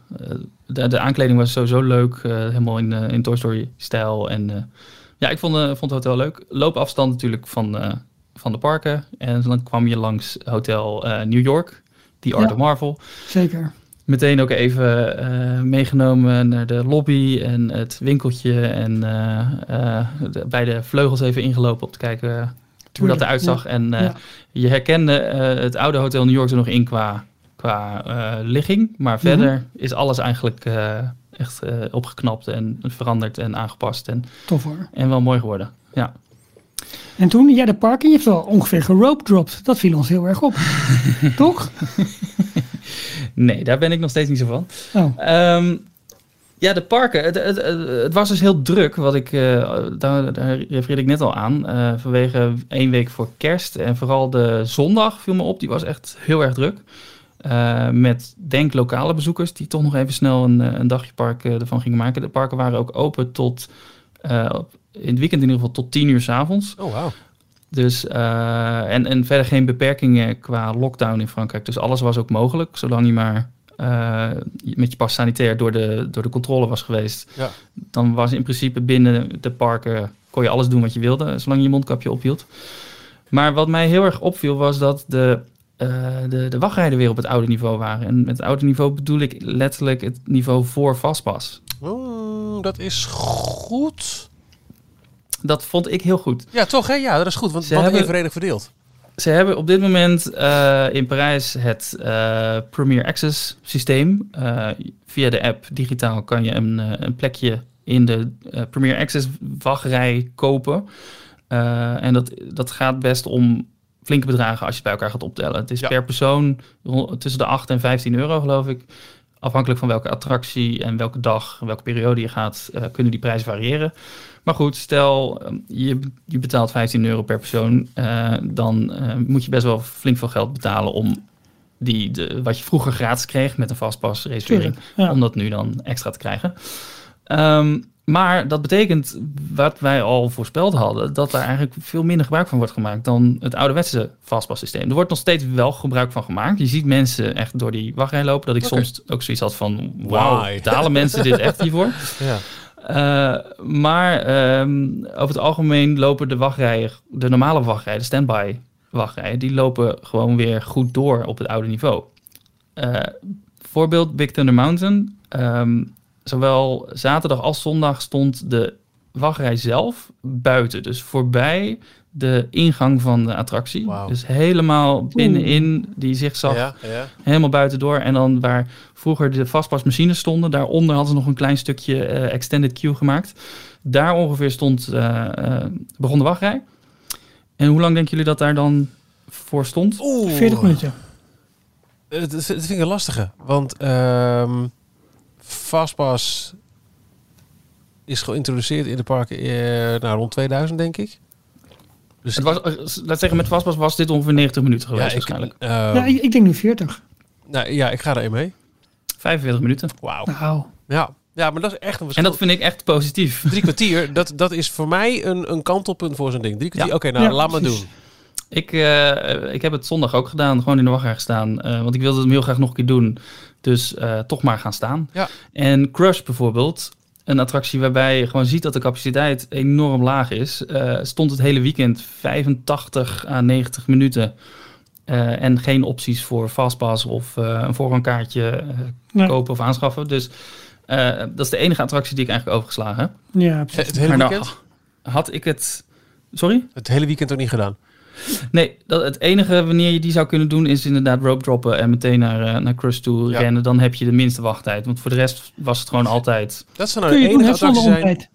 de, de aankleding was sowieso leuk, helemaal in, in Toy Story stijl. En ja, ik vond, vond het hotel leuk. Loopafstand natuurlijk van, van de parken. En dan kwam je langs Hotel New York, die Art Ja. of Marvel Zeker. Meteen ook even eh, meegenomen naar de lobby en het winkeltje. En eh, eh, de- bij de vleugels even ingelopen om te kijken hoe dat eruit zag. En Ja. je herkende het oude Hotel New York er nog in qua, qua ligging. Maar verder is alles eigenlijk echt opgeknapt en veranderd en aangepast. En, Tof hoor. en wel mooi geworden. Ja. En toen, jij de parken, je hebt wel ongeveer gerope dropped. Dat viel ons heel erg op. Toch? Nee, daar ben ik nog steeds niet zo van. Oh, Ehm, ja, de parken. Het, het, het, het was dus heel druk, wat ik, eh, daar, daar refereerde ik net al aan. eh, vanwege één week voor kerst. En vooral de zondag viel me op, die was echt heel erg druk. Eh, met denk lokale bezoekers die toch nog even snel een, een dagje park ervan gingen maken. De parken waren ook open tot, eh, in het weekend in ieder geval tot tien uur s'avonds. Oh, wauw. Dus, eh, en, en verder geen beperkingen qua lockdown in Frankrijk. Dus alles was ook mogelijk, zolang je maar eh, met je pas sanitair door de, door de controle was geweest. Ja. Dan was in principe binnen de parken, kon je alles doen wat je wilde, zolang je je mondkapje ophield. Maar wat mij heel erg opviel was dat de, eh, de, de wachtrijden weer op het oude niveau waren. En met het oude niveau bedoel ik letterlijk het niveau voor vastpas. Mm, dat is goed. Dat vond ik heel goed. Ja, toch hè? Ja, dat is goed. Want, Ze want hebben- evenredig verdeeld. Ze hebben op dit moment eh, in Parijs het eh, Premier Access systeem. Eh, via de app digitaal kan je een, een plekje in de Premier Access wachtrij kopen. En dat, dat gaat best om flinke bedragen als je het bij elkaar gaat optellen. Het is Ja. per persoon tussen de 8 en 15 euro geloof ik. Afhankelijk van welke attractie en welke dag, welke periode je gaat, eh, kunnen die prijzen variëren. Maar goed, stel eh, je, je betaalt 15 euro per persoon, eh, dan eh, moet je best wel flink veel geld betalen om die de, wat je vroeger gratis kreeg met een vastpas reservering, ja. om dat nu dan extra te krijgen. Ehm, maar dat betekent, wat wij al voorspeld hadden, dat daar eigenlijk veel minder gebruik van wordt gemaakt dan het ouderwetse vastpassysteem. Er wordt nog steeds wel gebruik van gemaakt. Je ziet mensen echt door die wachtrij lopen, dat ik soms ook zoiets had van, wauw, betalen mensen dit echt hiervoor? Ja. Eh, maar ehm, over het algemeen lopen de wachtrijen, de normale wachtrijen, de standby wachtrijen, die lopen gewoon weer goed door op het oude niveau. Eh, voorbeeld Big Thunder Mountain. Ehm, zowel zaterdag als zondag stond de wachtrij zelf buiten. Dus voorbij de ingang van de attractie. Wauw. Dus helemaal binnenin die zigzag Ja, ja. helemaal buiten door. En dan waar vroeger de vastpasmachines stonden, daaronder hadden ze nog een klein stukje eh, extended queue gemaakt. Daar ongeveer stond, eh, eh, begon de wachtrij. En hoe lang denken jullie dat daar dan voor stond? Oeh. 40 minuten. Het, het vind ik een lastige. Want ehm Fastpass is geïntroduceerd in de parken eh, nou, rond 2000, denk ik. Dus Het was, eh, laat zeggen, met vastpas was dit ongeveer 90 minuten geweest ja, ik, waarschijnlijk. eh, ja, ik, ik denk nu 40. nou, ja, ik ga daarin mee. 45 minuten. Wauw. Nou, Ja. ja, maar dat is echt een En verschil. dat vind ik echt positief. Drie kwartier, dat, dat is voor mij een, een kantelpunt voor zo'n ding. Drie kwartier, Ja. oké, nou Ja, laat maar doen. Ik, eh, ik heb het zondag ook gedaan, gewoon in de wachtrij gestaan. eh, want ik wilde hem heel graag nog een keer doen. Dus eh, toch maar gaan staan. Ja. En Crush bijvoorbeeld, een attractie waarbij je gewoon ziet dat de capaciteit enorm laag is. eh, stond het hele weekend 85 à 90 minuten. eh, en geen opties voor fastpass of eh, een voorrangkaartje eh, Nee. kopen of aanschaffen. Dus eh, dat is de enige attractie die ik eigenlijk overgeslagen heb. ja, precies. Het hele maar nou weekend? had ik het... Sorry? Het hele weekend ook niet gedaan. Nee, dat, het enige wanneer je die zou kunnen doen is inderdaad rope droppen en meteen naar, eh, naar Crush toe Ja. rennen. Dan heb je de minste wachttijd. Want voor de rest was het gewoon altijd... Dat zou nou de enige attractie zijn. ontbijt.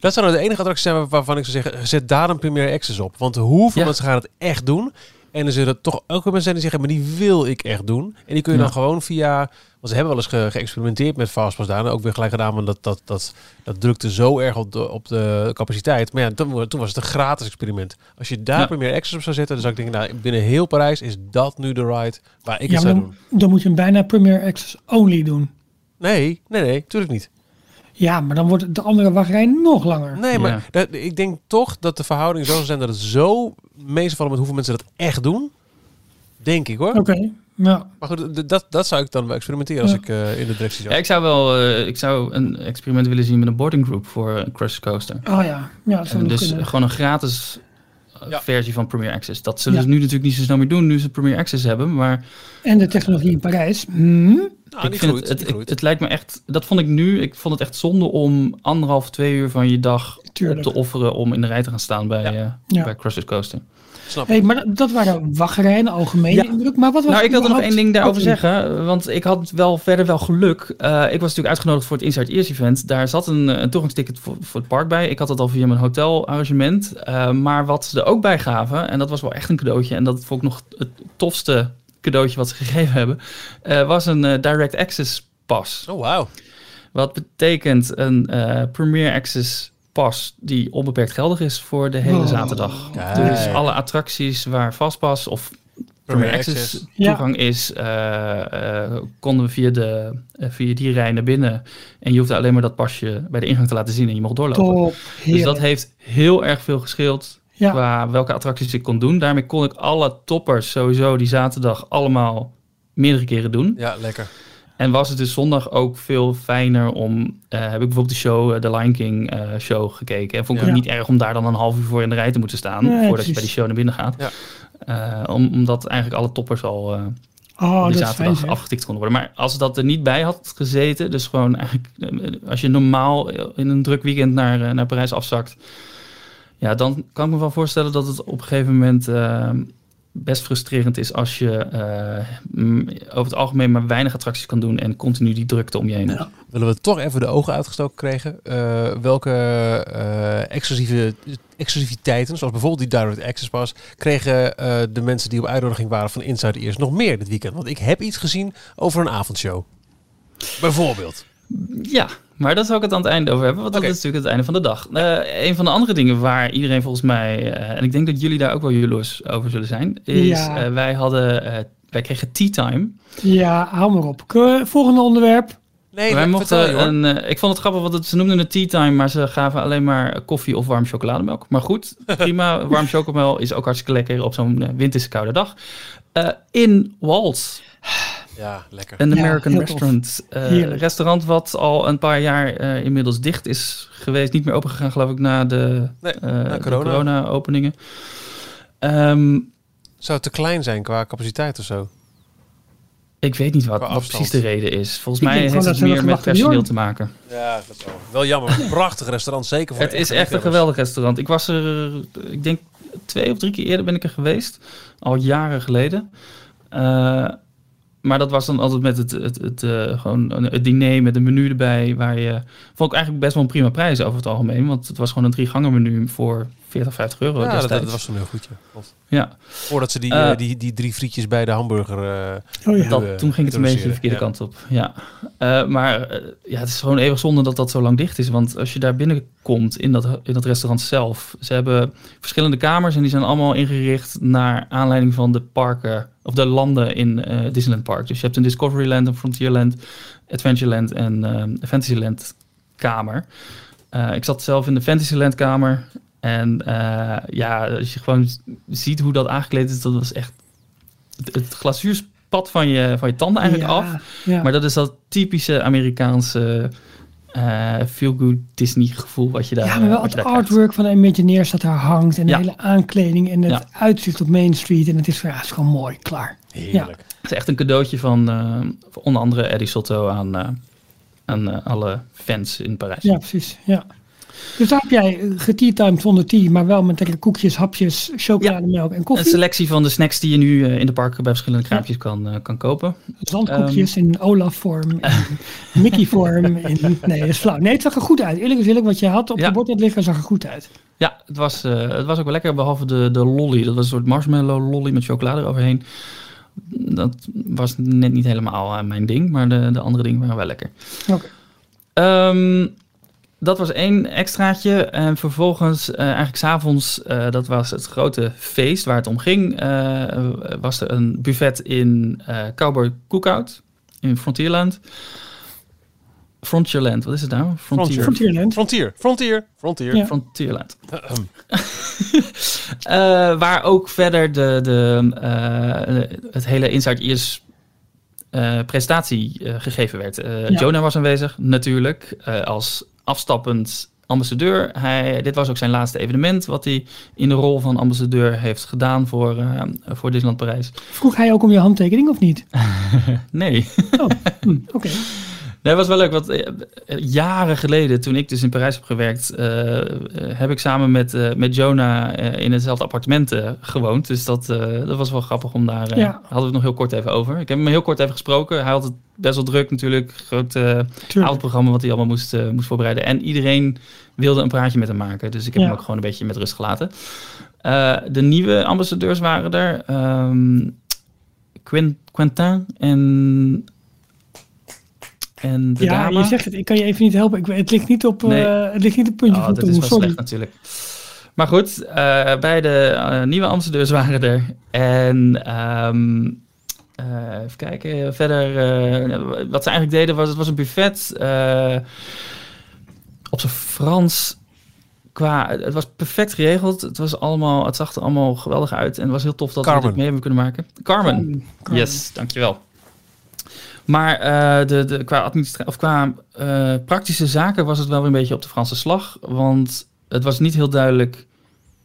Dat zou nou de enige attractie zijn waar- waarvan ik zou zeggen, zet daar een Premier Access op. Want hoeveel Ja. mensen gaan het echt doen? En er zullen toch ook weer mensen zijn die zeggen, maar die wil ik echt doen. En die kun je Ja. dan gewoon via, want ze hebben wel eens ge- geëxperimenteerd met Fastpass daar. En ook weer gelijk gedaan, want dat, dat, dat, dat drukte zo erg op de, op de capaciteit. Maar ja, toen, toen was het een gratis experiment. Als je daar Ja. Premier Access op zou zetten, dan zou ik denken, nou, binnen heel Parijs is dat nu de ride waar ik Ja, het zou dan, doen. dan moet je hem bijna Premier Access only doen. Nee, nee, nee, tuurlijk niet. Ja, maar dan wordt de andere wachtrij nog langer. Nee, maar Ja. dat, ik denk toch dat de verhouding zo zou zijn dat het zo meevallen met hoeveel mensen dat echt doen. Denk ik hoor. Oké, ja. Maar goed, dat, dat zou ik dan wel experimenteren als Ja. ik eh, in de directie zat. Ja, ik zou wel eh, ik zou een experiment willen zien met een boarding group voor een Crush Coaster. Oh ja, ja dat zou En dus kunnen. gewoon een gratis eh, Ja. versie van Premier Access. Dat zullen Ja. ze nu natuurlijk niet zo snel meer doen, nu ze Premier Access hebben. Maar En de technologie in Parijs. Hmm. Nou, ik vind groeit, het, het, lijkt me echt, dat vond ik nu, ik vond het echt zonde om anderhalf, twee uur van je dag Tuurlijk. op te offeren om in de rij te gaan staan bij, Ja. eh Ja. bij Crush Coaster. Snap Hey, maar dat, waren wachtrijen, de algemene Ja. indruk. Maar wat was Nou, ik wilde nog één ding daarover zeggen. Want ik had wel verder wel geluk. Eh, ik was natuurlijk uitgenodigd voor het Inside Ears event. Daar zat een, eh, een toegangsticket voor, voor het park bij. Ik had dat al via mijn hotelarrangement. Eh, maar wat ze er ook bij gaven, en dat was wel echt een cadeautje. En dat vond ik nog het tofste cadeautje wat ze gegeven hebben. eh, was een eh, Direct Access pas. Oh, wauw. Wat betekent een eh, Premier Access pas die onbeperkt geldig is voor de hele Oh. zaterdag. Kijk. Dus alle attracties waar Fastpass of Premier Access Ja. toegang is, eh, eh, konden we via, de, via die rij naar binnen. En je hoefde alleen maar dat pasje bij de ingang te laten zien en je mocht doorlopen. Top, Dus dat heeft heel erg veel gescheeld Ja. qua welke attracties ik kon doen. Daarmee kon ik alle toppers sowieso die zaterdag allemaal meerdere keren doen. Ja, lekker. En was het dus zondag ook veel fijner om... eh, heb ik bijvoorbeeld de show, eh, de Lion King eh, show gekeken. En vond ik Ja. ook niet erg om daar dan een half uur voor in de rij te moeten staan. Nee, voordat precies. je bij die show naar binnen gaat. Ja. Eh, om, omdat eigenlijk alle toppers al eh, oh, die fijn zaterdag afgetikt konden worden. Maar als dat er niet bij had gezeten... dus gewoon eigenlijk... als je normaal in een druk weekend naar, naar Parijs afzakt... ja, dan kan ik me wel voorstellen dat het op een gegeven moment... eh, best frustrerend is als je eh, over het algemeen maar weinig attracties kan doen en continu die drukte om je heen. Willen we toch even de ogen uitgestoken krijgen? Eh, welke eh, exclusieve exclusiviteiten, zoals bijvoorbeeld die Direct Access Pass, kregen eh, de mensen die op uitnodiging waren van Inside Ears nog meer dit weekend? Want ik heb iets gezien over een avondshow. Bijvoorbeeld. Ja, maar daar zou ik het aan het einde over hebben, want dat is natuurlijk het einde van de dag. Eh, een van de andere dingen waar iedereen volgens mij, eh, en ik denk dat jullie daar ook wel jaloers over zullen zijn, is Ja. eh, wij hadden eh, wij kregen tea time. Ja, hou maar op. Volgende onderwerp. Nee, wij vertel mochten je, een. eh, ik vond het grappig, want het, ze noemden het tea time, maar ze gaven alleen maar koffie of warm chocolademelk. Maar goed, prima. warm chocomel is ook hartstikke lekker op zo'n winterse koude dag. Eh, in Waltz, Ja, lekker. een American restaurant. Eh, Heerlijk. restaurant wat al een paar jaar eh, inmiddels dicht is geweest. Niet meer open gegaan, geloof ik, na de, Nee, eh, na de corona. corona-openingen. Ehm, Zou het te klein zijn qua capaciteit of zo? ik weet niet wat, precies de reden is. Volgens Ik mij heeft het meer met personeel te maken. Ja, dat is wel. Wel jammer. Prachtig restaurant, zeker voor Het is echt een geweldig restaurant. Ik was er, ik denk twee of drie keer eerder ben ik er geweest. Al jaren geleden. Maar dat was dan altijd met het, het, het, eh, gewoon een- het diner met een menu erbij. Waar je, vond ik eigenlijk best wel een prima prijs over het algemeen. Want het was gewoon een drie gangen menu voor 40, 50 euro Ja, dat, was toen heel goed. Ja. Voordat ze die, Eh, eh, die, die drie frietjes bij de hamburger... eh, Oh ja. dat, toen ging het een beetje de verkeerde ja. kant op. Ja. Eh, maar ja, het is gewoon eeuwig zonde dat dat zo lang dicht is. Want als je daar binnenkomt in dat, in dat restaurant zelf. Ze hebben verschillende kamers en die zijn allemaal ingericht naar aanleiding van de parken of de landen in eh, Disneyland Park. Dus je hebt een Discoveryland, een Frontierland, Adventureland en eh Fantasyland kamer. Eh, ik zat zelf in de Fantasyland kamer. En eh, ja, als je gewoon ziet hoe dat aangekleed is, dat was echt het, het glazuurspad van je, van je tanden eigenlijk Ja, af. Ja. Maar dat is dat typische Amerikaanse eh feel-good Disney gevoel wat je daar ja, maar wel wat het krijgt. artwork van de Imagineers dat daar hangt. En de Ja. hele aankleding en het Ja. uitzicht op Main Street. En het is, ja, het is gewoon mooi, klaar. Heerlijk. Het is echt een cadeautje van eh, onder andere Eddie Sotto aan, eh, aan eh, alle fans in Parijs. Ja, precies. Ja. Dus daar heb jij getiertimed zonder tea, maar wel met lekkere koekjes, hapjes, chocolademelk en Een koffie. selectie van de snacks die je nu eh, in de parken bij verschillende kraampjes kan, eh, kan kopen. Zandkoekjes Ehm. in Olaf-vorm, in Mickey-vorm. Nee, dat is flauw. Nee, het zag er goed uit. Eerlijk is eerlijk, wat je had op Ja. je bord had liggen, zag er goed uit. Ja, het was, eh, het was ook wel lekker, behalve de, de lolly. Dat was een soort marshmallow lolly met chocolade eroverheen. Dat was net niet helemaal eh, mijn ding, maar de, de andere dingen waren wel lekker. Oké. Ehm, dat was één extraatje. En vervolgens, eh eigenlijk s'avonds, eh dat was het grote feest waar het om ging. eh, was er een buffet in eh Cowboy Cookout in Frontierland. Frontierland, wat is het nou? Frontier. Frontierland. Frontier. Frontier. Frontier. Ja. Frontierland. Eh, waar ook verder de, de, eh, het hele Inside Ears eh, presentatie eh, gegeven werd. Eh, Ja. Jonah was aanwezig, natuurlijk, eh, als afstappend ambassadeur. Hij, dit was ook zijn laatste evenement wat hij in de rol van ambassadeur heeft gedaan voor, eh, voor Disneyland Parijs. Vroeg hij ook om je handtekening of niet? Nee. Oh, hm, oké. Nee, was wel leuk, want eh, jaren geleden, toen ik dus in Parijs heb gewerkt, eh, eh, heb ik samen met, eh, met Jonah eh, in hetzelfde appartement eh, gewoond. Dus dat, eh, dat was wel grappig om daar, eh, Ja. hadden we het nog heel kort even over. Ik heb hem heel kort even gesproken. Hij had het best wel druk natuurlijk, groot eh avondprogramma wat hij allemaal moest, eh, moest voorbereiden. En iedereen wilde een praatje met hem maken, dus ik heb Ja. hem ook gewoon een beetje met rust gelaten. Eh, de nieuwe ambassadeurs waren er. ehm, Quentin en... En de Ja, dame. je zegt het. Ik kan je even niet helpen. Ik, weet- het ligt niet op, Nee. eh, het ligt niet op puntje Oh, van dat is wel Sorry. slecht natuurlijk. Maar goed, eh beide eh, nieuwe ambassadeurs waren er. En ehm, eh, even kijken, verder, eh, wat ze eigenlijk deden was, het was een buffet eh, op zijn Frans. Qua, het was perfect geregeld. Het, was allemaal, het zag er allemaal geweldig uit. En het was heel tof dat we Carmen. dit mee hebben kunnen maken. Carmen. Yes, dankjewel. Maar eh, de, de, qua, of qua eh, praktische zaken was het wel weer een beetje op de Franse slag. Want het was niet heel duidelijk.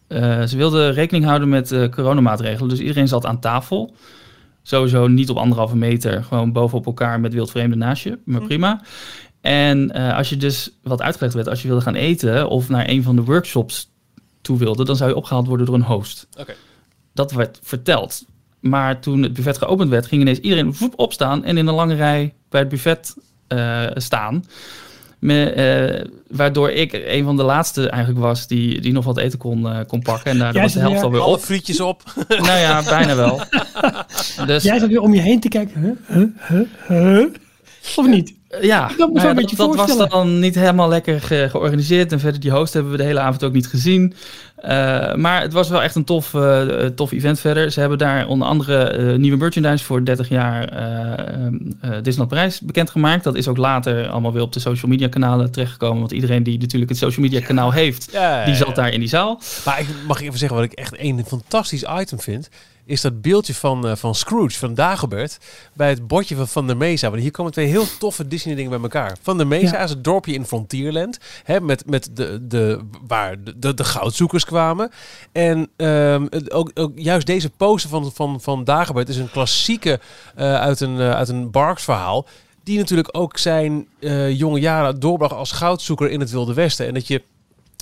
eh, ze wilden rekening houden met coronamaatregelen. Dus iedereen zat aan tafel. Sowieso niet op anderhalve meter. Gewoon bovenop elkaar met wildvreemden naast je. Maar prima. En als je dus wat uitgelegd werd, als je wilde gaan eten of naar een van de workshops toe wilde, dan zou je opgehaald worden door een host. Dat werd verteld. Maar toen het buffet geopend werd, ging ineens iedereen voep opstaan en in een lange rij bij het buffet eh, staan. Me, eh, waardoor ik een van de laatste eigenlijk was die, die nog wat eten kon, eh, kon pakken. En Jij was de helft weer alweer Alle op. frietjes op. Nou ja, bijna wel. Dus Jij zat weer om je heen te kijken. Huh? Huh? Huh? Huh? Of niet? Ja, dat, was dan niet helemaal lekker ge- georganiseerd. En verder die host hebben we de hele avond ook niet gezien. Eh, maar het was wel echt een tof, eh, tof event verder. Ze hebben daar onder andere eh, nieuwe merchandise voor 30 jaar eh eh, eh, Disneyland Parijs bekendgemaakt. Dat is ook later allemaal weer op de social media kanalen terechtgekomen. Want iedereen die natuurlijk het social media kanaal heeft, die zat daar in die zaal. Maar ik mag even zeggen wat ik echt een fantastisch item vind. Is dat beeldje van, eh, van Scrooge, van Dagobert. Bij het bordje van Van der Mesa. Want hier komen twee heel toffe Disney dingen bij elkaar. Van der Mesa Ja. is het dorpje in Frontierland. Hè, met, met de, de, waar de, de, de goudzoekers kwamen. En ehm, ook, ook juist deze poster van, van, van Dagobert is een klassieke eh, uit een, eh, uit een Barks verhaal. Die natuurlijk ook zijn jonge jaren doorbracht als goudzoeker in het Wilde Westen. En dat je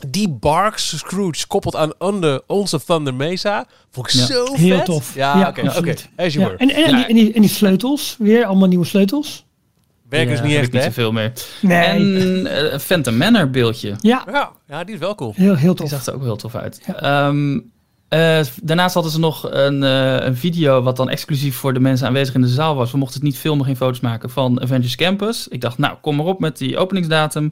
die Barks Scrooge koppelt aan onder onze Thunder Mesa. Vond ik Ja. zo Heel vet. tof. Ja, Ja, oké. oké. As you Ja. were. En, en, en, die, en, die, en die sleutels, weer allemaal nieuwe sleutels. Werken is niet echt, niet zoveel meer. Nee. En eh, Phantom Manor beeldje. Ja, Ja, ja, die is wel cool. heel, heel Die tof. zag er ook heel tof uit. Ja. Ehm, eh, daarnaast hadden ze nog een, eh, een video wat dan exclusief voor de mensen aanwezig in de zaal was. We mochten het niet filmen, geen foto's maken van Avengers Campus. Ik dacht, nou, kom maar op met die openingsdatum.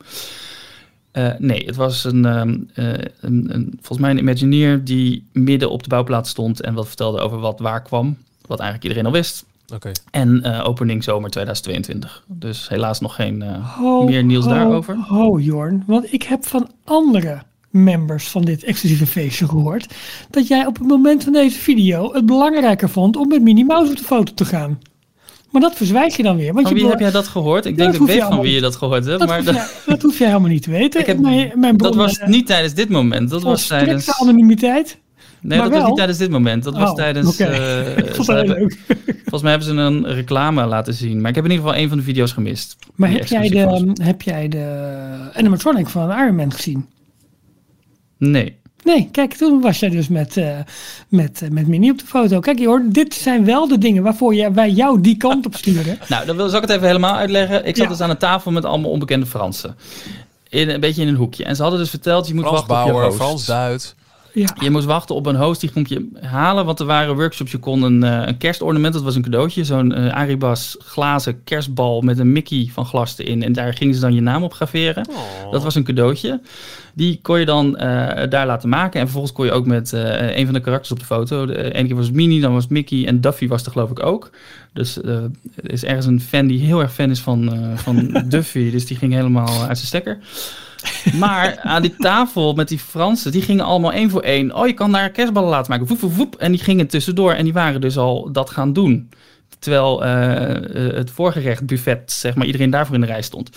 Eh, nee, het was een, ehm, eh, een, een, volgens mij een Imagineer die midden op de bouwplaats stond en wat vertelde over wat waar kwam. Wat eigenlijk iedereen al wist. Oké. En eh, opening zomer 2022. Dus helaas nog geen eh, Ho, meer nieuws ho, daarover. Ho, Jorn. Want ik heb van andere members van dit exclusieve feestje gehoord... dat jij op het moment van deze video het belangrijker vond om met Minnie Mouse op de foto te gaan. Maar dat verzwijg je dan weer. Want Van je wie heb jij dat gehoord? Ik Dat denk dat ik je weet van wie je dat gehoord hebt. dat, Maar hoef dat, jij, dat hoef helemaal niet te weten. Ik heb- mijn, mijn dat was eh, niet tijdens dit moment. Dat was volstrekte tijdens. anonimiteit. Nee, maar dat was niet tijdens dit moment. Dat was Oh, tijdens. oké. eh, Ik vond ze dat heel hebben- leuk. volgens mij hebben ze een reclame laten zien. Maar ik heb in ieder geval een van de video's gemist. Maar heb jij, was. de, heb jij de animatronic van Iron Man gezien? Nee. Nee, kijk, toen was jij dus met, eh, met, eh, met Minnie op de foto. Kijk, hoor, dit zijn wel de dingen waarvoor jij, wij jou die kant op sturen. Nou, dan wil zal ik het even helemaal uitleggen. Ik zat Ja. dus aan een tafel met allemaal onbekende Fransen. In, een beetje in een hoekje. En ze hadden dus verteld, je moet Frans wachten op je Bauer, host. Frans Duits. Ja, Je moest wachten op een host die komt je halen, want er waren workshops. Je kon een, eh, een kerstornament, dat was een cadeautje. Zo'n eh Aribas glazen kerstbal met een Mickey van glas erin. En daar gingen ze dan je naam op graveren. Dat was een cadeautje. Die kon je dan eh, daar laten maken. En vervolgens kon je ook met eh, een van de karakters op de foto. De ene keer was het Minnie, dan was het Mickey en Duffy was er geloof ik ook. Dus eh, er is ergens een fan die heel erg fan is van, eh, van Duffy. Dus die ging helemaal uit zijn stekker. Maar aan die tafel met die Fransen, die gingen allemaal één voor één. Oh, je kan daar kerstballen laten maken. Woep, woep, woep. En die gingen tussendoor en die waren dus al dat gaan doen. Terwijl eh, eh, het voorgerecht buffet, zeg maar, iedereen daarvoor in de rij stond.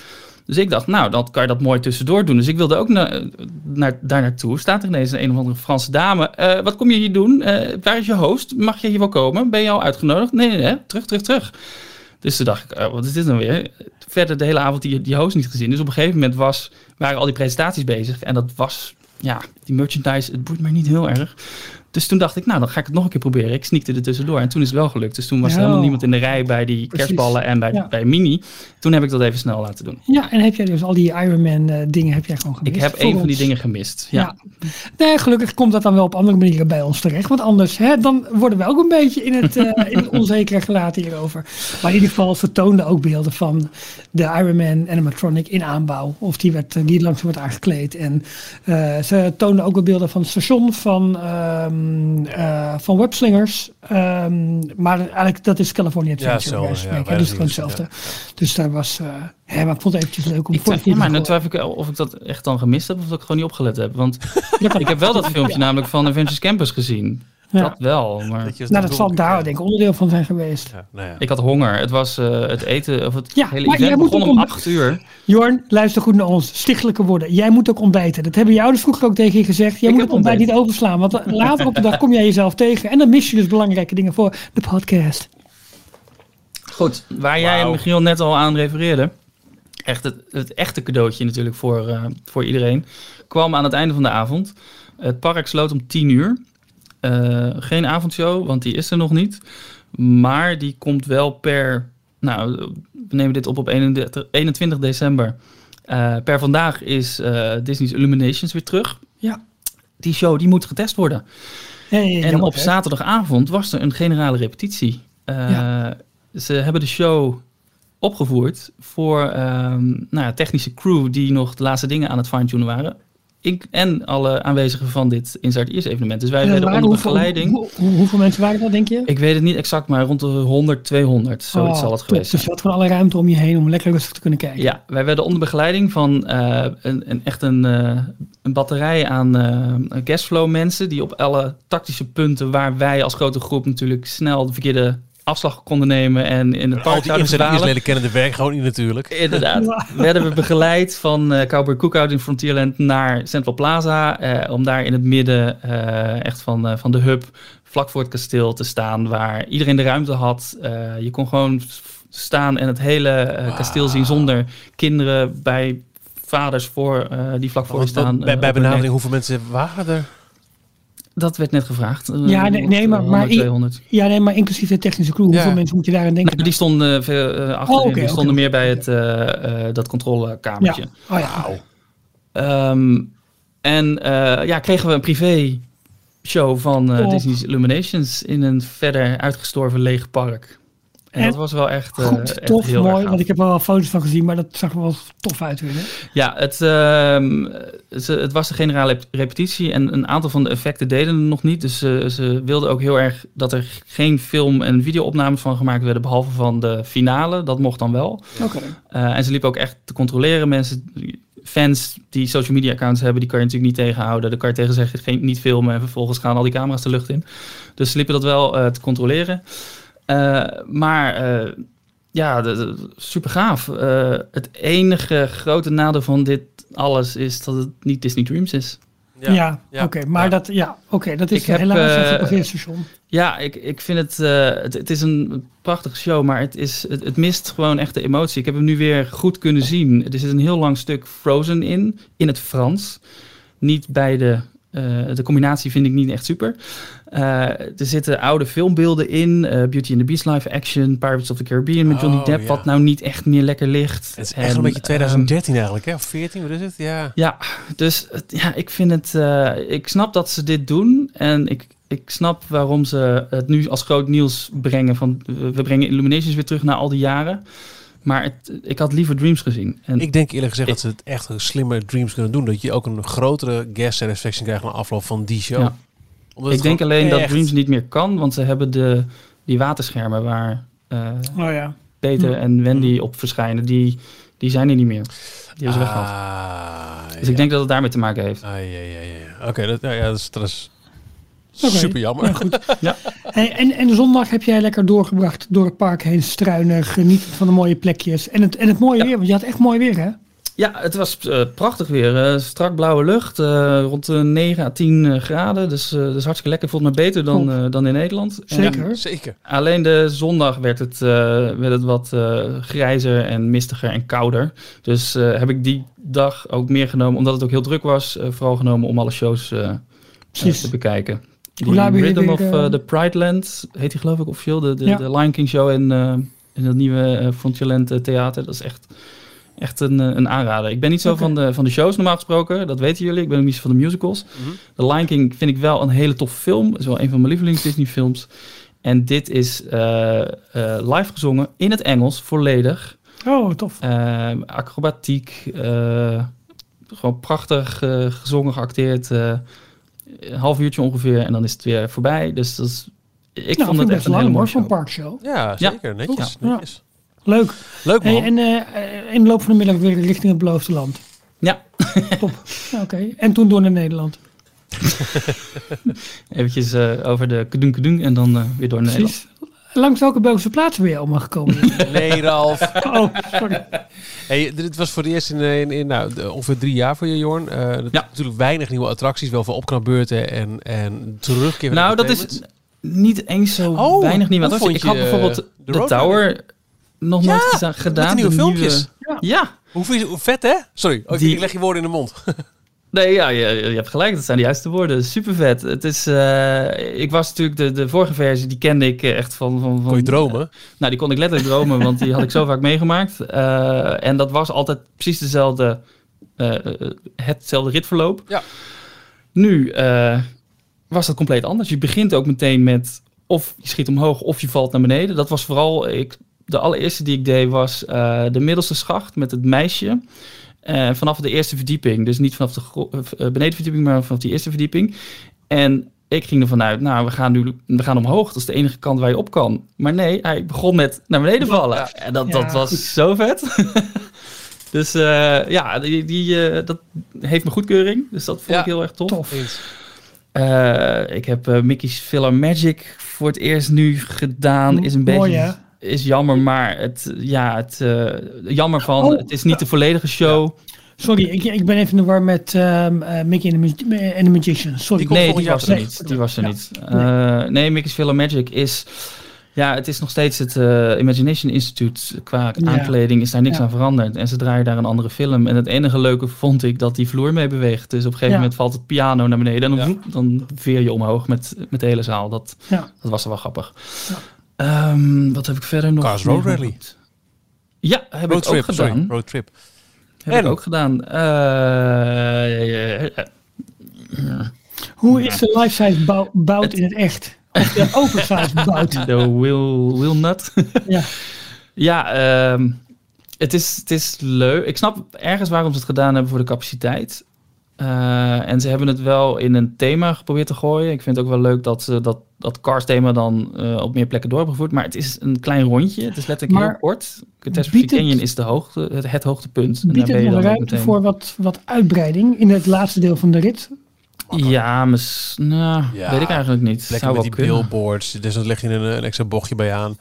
Dus ik dacht, nou, dan kan je dat mooi tussendoor doen. Dus ik wilde ook na, naar, daar naartoe. Staat er ineens een, een of andere Franse dame. Eh, wat kom je hier doen? Eh, waar is je host? Mag je hier wel komen? Ben je al uitgenodigd? Nee, nee, nee. Terug, terug, terug. Dus toen dacht ik, oh, wat is dit nou weer? Verder de hele avond die, die host niet gezien. Dus op een gegeven moment was, waren al die presentaties bezig. En dat was, ja, die merchandise, het boeit mij niet heel erg. Dus toen dacht ik, nou, dan ga ik het nog een keer proberen. Ik sneakte er tussendoor. En toen is het wel gelukt. Dus toen was er helemaal niemand in de rij bij die Precies. kerstballen en bij, Ja. bij Mini. Toen heb ik dat even snel laten doen. ja, en heb jij dus al die Iron Man eh, dingen heb jij gewoon gemist? Ik heb een van die dingen gemist. Ja. Ja. Nee, gelukkig komt dat dan wel op andere manieren bij ons terecht. Want anders, hè, dan worden we ook een beetje in het, eh, in het onzekere gelaten hierover. Maar in ieder geval, ze toonden ook beelden van de Iron Man animatronic in aanbouw. Of die, werd, die langzaam wordt aangekleed. En eh, ze toonden ook wel beelden van het station, van, ehm eh, van webslingers. Ehm, maar eigenlijk, dat is California Adventure. ja, spreken. dus gewoon weinig hetzelfde. Dus daar was... eh, hè, maar ik vond het eventjes leuk om Ik voor twijfel, ja, maar te dan twijfel ik of ik dat echt dan gemist heb of dat ik gewoon niet opgelet heb. Want ik heb wel dat filmpje namelijk van Avengers Campus gezien. Ja. Dat wel, maar Dat je Nou, dat zal daar denk ik onderdeel van zijn geweest. Ja, nou ja. ik had honger. Het was eh, het eten, of het Ja, hele maar event begon om 8 uur. Jorn, luister goed naar ons. Stichtelijke woorden. Jij moet ook ontbijten. Dat hebben jou dus vroeger ook tegen je gezegd. Jij Ik moet het ontbijt niet overslaan. Want later op de dag kom jij jezelf tegen. En dan mis je dus belangrijke dingen voor de podcast. Goed, waar jij Wauw. Michiel net al aan refereerde. Echt het, het echte cadeautje natuurlijk voor, eh, voor iedereen. Kwam aan het einde van de avond. Het park sloot om 10 uur. Eh, geen avondshow, want die is er nog niet. Maar die komt wel per... Nou, we nemen dit op op 31, 21 december. Eh, per vandaag is eh, Disney's Illuminations weer terug. Ja. Die show die moet getest worden. Hey, En jammer, op hè? zaterdagavond was er een generale repetitie. Ze hebben de show opgevoerd voor ehm, nou ja, technische crew die nog de laatste dingen aan het fine-tunen waren. Ik, en alle aanwezigen van dit Inside Ears evenement. Dus wij En werden onder hoeveel, begeleiding. hoe- hoe- hoeveel mensen waren dat, denk je? Ik weet het niet exact, maar rond de 100, 200. Zoiets Oh, zal het top. geweest zijn. Dus je had gewoon alle ruimte om je heen om lekker rustig te kunnen kijken. Ja, wij werden onder begeleiding van eh, een, een, echt een, eh, een batterij aan eh guestflow mensen die op alle tactische punten waar wij als grote groep natuurlijk snel de verkeerde afslag konden nemen en in het Al park die Inside verdwalen. Ears-leden kennen de werk gewoon niet natuurlijk. Inderdaad. Werden we begeleid van eh Cowboy Cookout in Frontierland naar Central Plaza. eh, om daar in het midden, eh, echt van, eh, van de hub, vlak voor het kasteel te staan. Waar iedereen de ruimte had. Eh, je kon gewoon staan en het hele kasteel zien zonder kinderen bij vaders voor, eh, die vlak voor je staan. bij, bij benadering, hoeveel mensen waren er? Dat werd net gevraagd. Eh, Ja, nee, nee, maar- 100, maar i- 200. Ja, nee, maar inclusief de technische crew. Hoeveel Ja. mensen moet je daaraan denken? Nou, die stonden veel eh, achterin. Oh, die stonden meer bij het, eh, eh, dat controlekamertje. ja. Oh ja. Ehm, en eh, ja, kregen we een privé show van eh. Disney's Illuminations in een verder uitgestorven leeg park. En, En dat was wel echt, Goed, echt tof, heel mooi. Want ik heb er wel foto's van gezien, maar dat zag er wel tof uit weer. Hè? Ja, het, ehm, het was de generale rep- repetitie en een aantal van de effecten deden het nog niet. Dus ze ze wilden ook heel erg dat er geen film- en videoopnames van gemaakt werden, behalve van de finale. Dat mocht dan wel. Oké. Eh, en ze liepen ook echt te controleren. Mensen, fans die social media accounts hebben, die kan je natuurlijk niet tegenhouden. Dan kan je tegen zeggen, geen, niet filmen en vervolgens gaan al die camera's de lucht in. Dus ze liepen dat wel eh, te controleren. Eh, maar eh, ja, de- de- super gaaf. Eh, het enige grote nadeel van dit alles is dat het niet Disney Dreams is. Ja, ja, oké. maar ja. dat, ja, oké, dat is Ik heb, helaas het parkeerstation. Ja, ik, ik vind het, eh, het... Het is een prachtige show, maar het, is, het, het mist gewoon echt de emotie. Ik heb hem nu weer goed kunnen zien. Er zit een heel lang stuk Frozen in, in het Frans. Niet bij de... eh, de combinatie vind ik niet echt super. Eh, er zitten oude filmbeelden in. eh, Beauty and the Beast live action. Pirates of the Caribbean met Johnny Oh, Depp. ja. Wat nou niet echt meer lekker ligt. Het is echt En, een beetje ehm, 2013 eigenlijk, hè? Of 14, wat is het? Ja. ja, dus ja, ik vind het. ik snap dat ze dit doen. En ik, ik snap waarom ze het nu als groot nieuws brengen. Van we we brengen Illuminations weer terug na al die jaren. Maar het, ik had liever Dreams gezien. En Ik denk eerlijk gezegd Ik- dat ze het echt een slimmer Dreams kunnen doen. Dat je ook een grotere guest satisfaction krijgt na afloop van die show. Ja. Omdat ik denk alleen dat Dreams niet meer kan. Want ze hebben de, die waterschermen waar eh, Oh ja. Peter Hm. en Wendy op verschijnen. Die, die zijn er niet meer. Die hebben ze weggehaald. Ah, Dus ik denk dat het daarmee te maken heeft. Ah, ja, ja, ja. Oké, dat, ja, ja, dat is, dat is Oké. super jammer. Ja, goed. En, en, en zondag heb jij lekker doorgebracht door het park heen struinen, genieten van de mooie plekjes. En het, en het mooie weer, want je had echt mooi weer hè? Ja, het was eh, prachtig weer. Eh, strak blauwe lucht, eh, rond de 9 à 10 eh, graden. Dus eh, is hartstikke lekker. Voelt me beter dan, eh, dan in Nederland. En Zeker. Zeker. alleen de zondag werd het, eh, werd het wat eh, grijzer en mistiger en kouder. Dus eh, heb ik die dag ook meer genomen, omdat het ook heel druk was. eh, vooral genomen om alle shows Precies. te bekijken. Die Hoe laat Rhythm of eh, the Pride Land, heet die geloof ik officieel. De, de, Ja. de Lion King show in, eh, in het nieuwe eh, Frontierland theater. Dat is echt, echt een, een aanrader. Ik ben niet zo van, de, van de shows normaal gesproken. Dat weten jullie. Ik ben ook niet zo van de musicals. Mhm. The Lion King vind ik wel een hele toffe film. Het is wel een van mijn lievelings Disney films. En dit is eh, eh, live gezongen in het Engels, volledig. Oh, tof. Eh, acrobatiek, eh, gewoon prachtig eh, gezongen, geacteerd. eh, een half uurtje ongeveer en dan is het weer voorbij. Dus dat is, ik nou, vond het echt een hele mooie show. parkshow. Ja, Ja. zeker. Netjes. Ja. netjes. Leuk. Leuk man. Hey, en eh, in de loop van de middag weer richting het beloofde land. Ja, Top. Ja, Oké. En toen door naar Nederland. eventjes eh, over de kedung kedung en dan eh, weer door naar Nederland. Langs welke Belgische plaatsen ben je allemaal gekomen? Nee, Ralf. oh, sorry. Hey, dit was voor het eerst in, in, in nou, de- ongeveer drie jaar voor je, Jorn. Eh, dat- Ja. Natuurlijk weinig nieuwe attracties, wel veel opknapbeurten en, en terugkeer. van Nou, dat is niet eens zo Oh, weinig nieuwe attracties. Ik had je, bijvoorbeeld eh, de de? Tower nog Ja, nooit geza- gedaan. nieuwe de filmpjes. Ja, Hoe, vet, hè? Sorry, oh, Die- ik leg je woorden in de mond. Nee, ja, je, je hebt gelijk. Dat zijn de juiste woorden. Super vet. Het is, eh, ik was natuurlijk de, de vorige versie, die kende ik eh, echt van. van, van Kon je dromen? nou, die kon ik letterlijk dromen, want die had ik zo vaak meegemaakt. Eh, en dat was altijd precies dezelfde, eh, eh, hetzelfde ritverloop. Ja. Nu eh, was dat compleet anders. Je begint ook meteen met of je schiet omhoog of je valt naar beneden. Dat was vooral, ik de allereerste die ik deed was eh, de middelste schacht met het meisje. Uh, vanaf de eerste verdieping. Dus niet vanaf de uh, benedenverdieping, maar vanaf die eerste verdieping. En ik ging ervan uit, nou, we gaan nu we gaan omhoog. Dat is de enige kant waar je op kan. Maar nee, hij begon met naar beneden vallen. Ja. En dat, dat was zo vet. dus uh, ja, die, die uh, dat heeft mijn goedkeuring. Dus dat vond ja. ik heel erg tof. tof. Ik heb Mickey's Filler Magic voor het eerst nu gedaan. Is een Mooi, beetje... hè? Is jammer, maar het, ja, het, jammer van, Oh. het is niet de volledige show. Sorry, ik, ik ben even in de war met um, uh, Mickey and the, and the Magician. Sorry. Die Nee, die was er niet. Die was er Ja. niet. Uh, nee, Mickey's Filler Magic is... Ja, het is nog steeds het uh, Imagination Institute. Qua Ja. aankleding is daar niks Ja. aan veranderd. En ze draaien daar een andere film. En het enige leuke vond ik dat die vloer mee beweegt. Dus op een gegeven Ja. moment valt het piano naar beneden. En dan, dan veer je omhoog met, met de hele zaal. Dat, Ja. dat was er wel grappig. Ehm, wat heb ik verder nog? Cars Road Rally. Ja, heb Road ik ook trip, sorry. gedaan. Road trip. Heb En? ik ook gedaan. Eh, Hoe is de life-size bou- bout in het echt? Of de oversized bout? De Will, Will Nut. Ja. ja, ehm, het, is, het is leuk. Ik snap ergens waarom ze het gedaan hebben voor de capaciteit. Eh, en ze hebben het wel in een thema geprobeerd te gooien. Ik vind het ook wel leuk dat ze dat, dat Cars thema dan eh, op meer plekken door hebben gevoerd. Maar het is een klein rondje. Het is letterlijk Maar heel kort. Catastrophe Canyon is de hoogte, het, het hoogtepunt. En Biedt daar het nog ruimte voor wat, wat uitbreiding in het laatste deel van de rit? Ja, mis, nou, Ja, weet ik eigenlijk niet. Lekker Zou met die kunnen. billboards. Dus dan leg je een, een extra bochtje bij aan.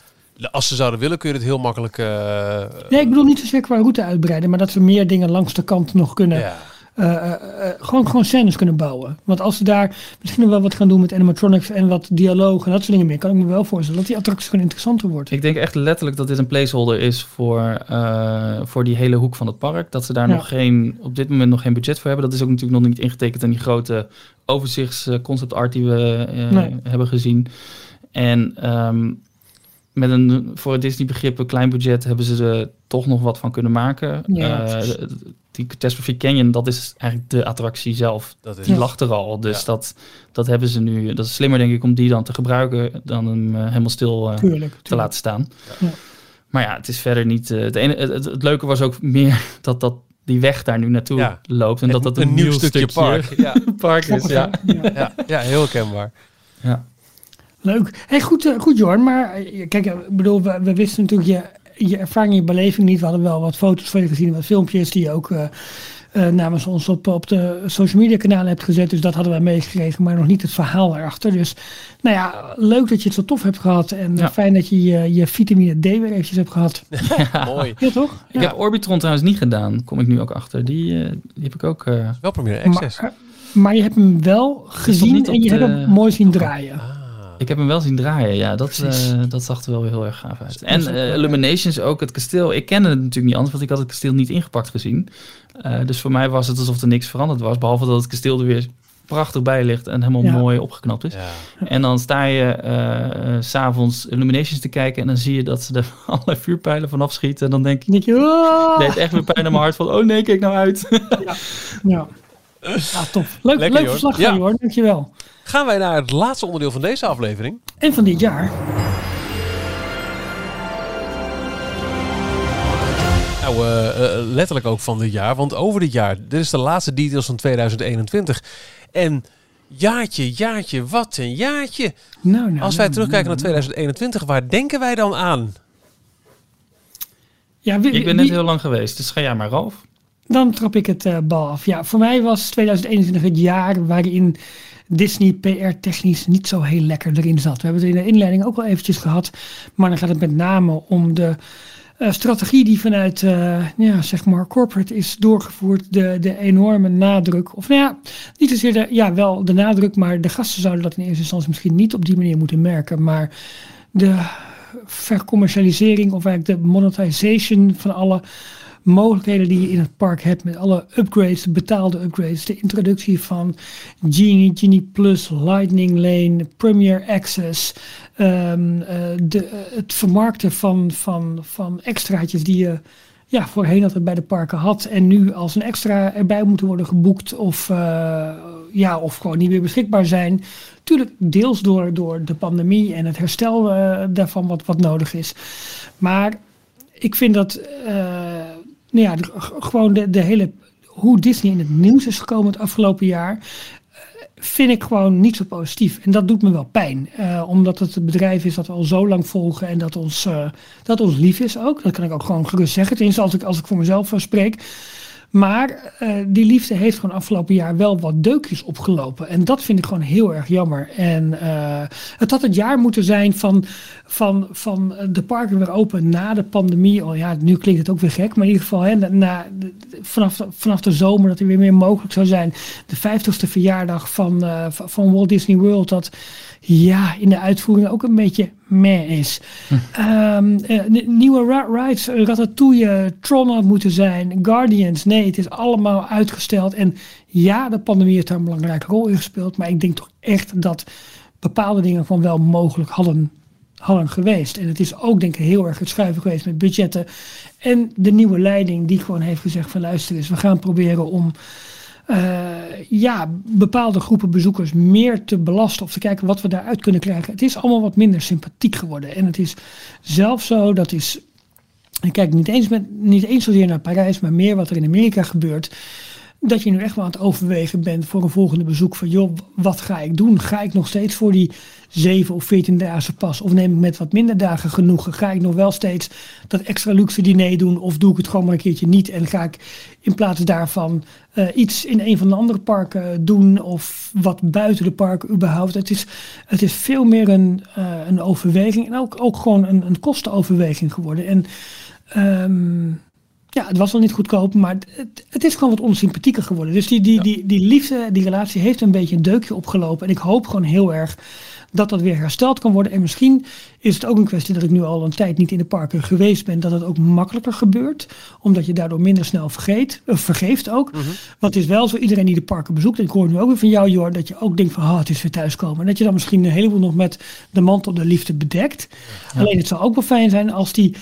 Als ze zouden willen, kun je het heel makkelijk... eh, Nee, ik bedoel niet zozeer qua route uitbreiden, maar dat ze meer dingen langs de kant nog kunnen. ja. Eh, eh, eh, gewoon, gewoon scènes kunnen bouwen. Want als ze daar misschien wel wat gaan doen met animatronics en wat dialoog en dat soort dingen meer, kan ik me wel voorstellen dat die attractie gewoon interessanter wordt. Ik denk echt letterlijk dat dit een placeholder is voor, voor die hele hoek van het park. Dat ze daar Ja. nog geen, op dit moment nog geen budget voor hebben. Dat is ook natuurlijk nog niet ingetekend in die grote overzichts eh, concept art die we Nee. hebben gezien. En ehm, met een voor het Disney begrip een klein budget hebben ze er toch nog wat van kunnen maken. Ja. Die Catastrophe Canyon, dat is eigenlijk de attractie zelf. Dat is Die lag er al. Dus Ja. dat, dat hebben ze nu. Dat is slimmer, denk ik, om die dan te gebruiken dan hem eh, helemaal stil eh, Tuurlijk. te laten staan. Ja. Maar ja, het is verder niet. eh, het, ene, het, het, het leuke was ook meer dat, dat die weg daar nu naartoe Ja. loopt. En dat dat een, nieuw stukje, park. Ja, park is. Ja. Ja. ja, ja, heel herkenbaar. Ja. Leuk. Hey, goed, goed Jorn, maar kijk, ik bedoel, we, we wisten natuurlijk je, je ervaring, je beleving niet. We hadden wel wat foto's van je gezien, en wat filmpjes die je ook eh, eh, namens ons op, op de social media kanalen hebt gezet. Dus dat hadden wij meegekregen, maar nog niet het verhaal erachter. Dus nou ja, leuk dat je het zo tof hebt gehad. En eh, Ja. fijn dat je je, je vitamine D weer eventjes hebt gehad. Mooi. Ja, toch? Ik Ja. heb Orbitron trouwens niet gedaan, kom ik nu ook achter. Die, eh, die heb ik ook. eh, Wel Premier Access. Maar, maar je hebt hem wel gezien en je de- hebt hem mooi zien draaien. Ah. Ik heb hem wel zien draaien, ja. Dat, eh, dat zag er wel weer heel erg gaaf uit. En eh, wel- Illuminations, ook het kasteel. Ik kende het natuurlijk niet anders, want ik had het kasteel niet ingepakt gezien. Eh, dus voor mij was het alsof er niks veranderd was. Behalve dat het kasteel er weer prachtig bij ligt en helemaal Ja. mooi opgeknapt is. Ja. En dan sta je eh, s s'avonds Illuminations te kijken en dan zie je dat ze er allerlei vuurpijlen vanaf schieten. En dan denk ik, oh, deed echt weer pijn aan mijn hart van, oh nee, kijk nou uit. ja. ja, tof. Leuk, Lekker, leuk verslag Ja. van je hoor, dankjewel. Gaan wij naar het laatste onderdeel van deze aflevering. En van dit jaar. Nou, eh, eh, letterlijk ook van dit jaar. Want over dit jaar, dit is de laatste details van 2021. En jaartje, jaartje, wat een jaartje. Nou, nou, Als wij nou, terugkijken naar nou, 2021, waar denken wij dan aan? Ja, wie- Ik ben net wie- heel lang geweest, dus ga jij maar, Ralf. Dan trap ik het eh, bal af. Ja, voor mij was 2021 het jaar waarin Disney PR-technisch niet zo heel lekker erin zat. We hebben het in de inleiding ook al eventjes gehad. Maar dan gaat het met name om de eh, strategie die vanuit eh, ja, zeg maar corporate is doorgevoerd. De, de enorme nadruk. Of nou ja, niet zozeer de, ja, wel de nadruk, maar de gasten zouden dat in eerste instantie misschien niet op die manier moeten merken. Maar de vercommercialisering of eigenlijk de monetization van alle mogelijkheden die je in het park hebt met alle upgrades, betaalde upgrades, de introductie van Genie, Genie Plus, Lightning Lane, Premier Access, ehm, eh, eh, het vermarkten van, van, van extraatjes die je ja, voorheen altijd bij de parken had en nu als een extra erbij moeten worden geboekt of, eh, ja, of gewoon niet meer beschikbaar zijn. Tuurlijk deels door, door de pandemie en het herstel daarvan wat, wat nodig is. Maar ik vind dat, nou ja, gewoon de, de hele, hoe Disney in het nieuws is gekomen het afgelopen jaar, vind ik gewoon niet zo positief. En dat doet me wel pijn. Uh, omdat het een bedrijf is dat we al zo lang volgen en dat ons, uh, dat ons lief is ook. Dat kan ik ook gewoon gerust zeggen. Tenminste, als ik, als ik voor mezelf spreek. Maar uh, die liefde heeft gewoon afgelopen jaar wel wat deukjes opgelopen. En dat vind ik gewoon heel erg jammer. En uh, het had het jaar moeten zijn van, van, van de parken weer open na de pandemie. Oh ja, nu klinkt het ook weer gek. Maar in ieder geval hè, na, vanaf, vanaf de zomer dat er weer meer mogelijk zou zijn. De 50ste verjaardag van, uh, van Walt Disney World. Dat ja, in de uitvoering ook een beetje meh is. Hm. Um, uh, nieuwe rides, Ratatouille, Tron had moeten zijn, Guardians. Nee, het is allemaal uitgesteld. En ja, de pandemie heeft daar een belangrijke rol in gespeeld. Maar ik denk toch echt dat bepaalde dingen van wel mogelijk hadden, hadden geweest. En het is ook denk ik heel erg het schuiven geweest met budgetten. En de nieuwe leiding die gewoon heeft gezegd van luister eens, we gaan proberen om ja, bepaalde groepen bezoekers meer te belasten of te kijken wat we daaruit kunnen krijgen. Het is allemaal wat minder sympathiek geworden. En het is zelfs zo, dat is. Ik kijk niet eens, met, niet eens zozeer naar Parijs, maar meer wat er in Amerika gebeurt dat je nu echt wel aan het overwegen bent voor een volgende bezoek van joh, wat ga ik doen? Ga ik nog steeds voor die 7 of 14 dagen pas? Of neem ik met wat minder dagen genoegen? Ga ik nog wel steeds dat extra luxe diner doen? Of doe ik het gewoon maar een keertje niet? En ga ik in plaats daarvan uh, iets in een van de andere parken doen? Of wat buiten de parken überhaupt? Het is, het is veel meer een, uh, een overweging en ook, ook gewoon een, een kostenoverweging geworden. En um, ja, het was al niet goedkoop, maar het, het, is gewoon wat onsympathieker geworden. Dus die, die, die, die liefde, die relatie heeft een beetje een deukje opgelopen. En ik hoop gewoon heel erg dat dat weer hersteld kan worden. En misschien is het ook een kwestie dat ik nu al een tijd niet in de parken geweest ben, dat het ook makkelijker gebeurt. Omdat je daardoor minder snel vergeet, of vergeeft ook. Mm Want het is wel zo, iedereen die de parken bezoekt, en ik hoor nu ook weer van jou Jor, dat je ook denkt van, oh, het is weer thuiskomen. En dat je dan misschien een heleboel nog met de mantel de liefde bedekt. Alleen het zou ook wel fijn zijn als die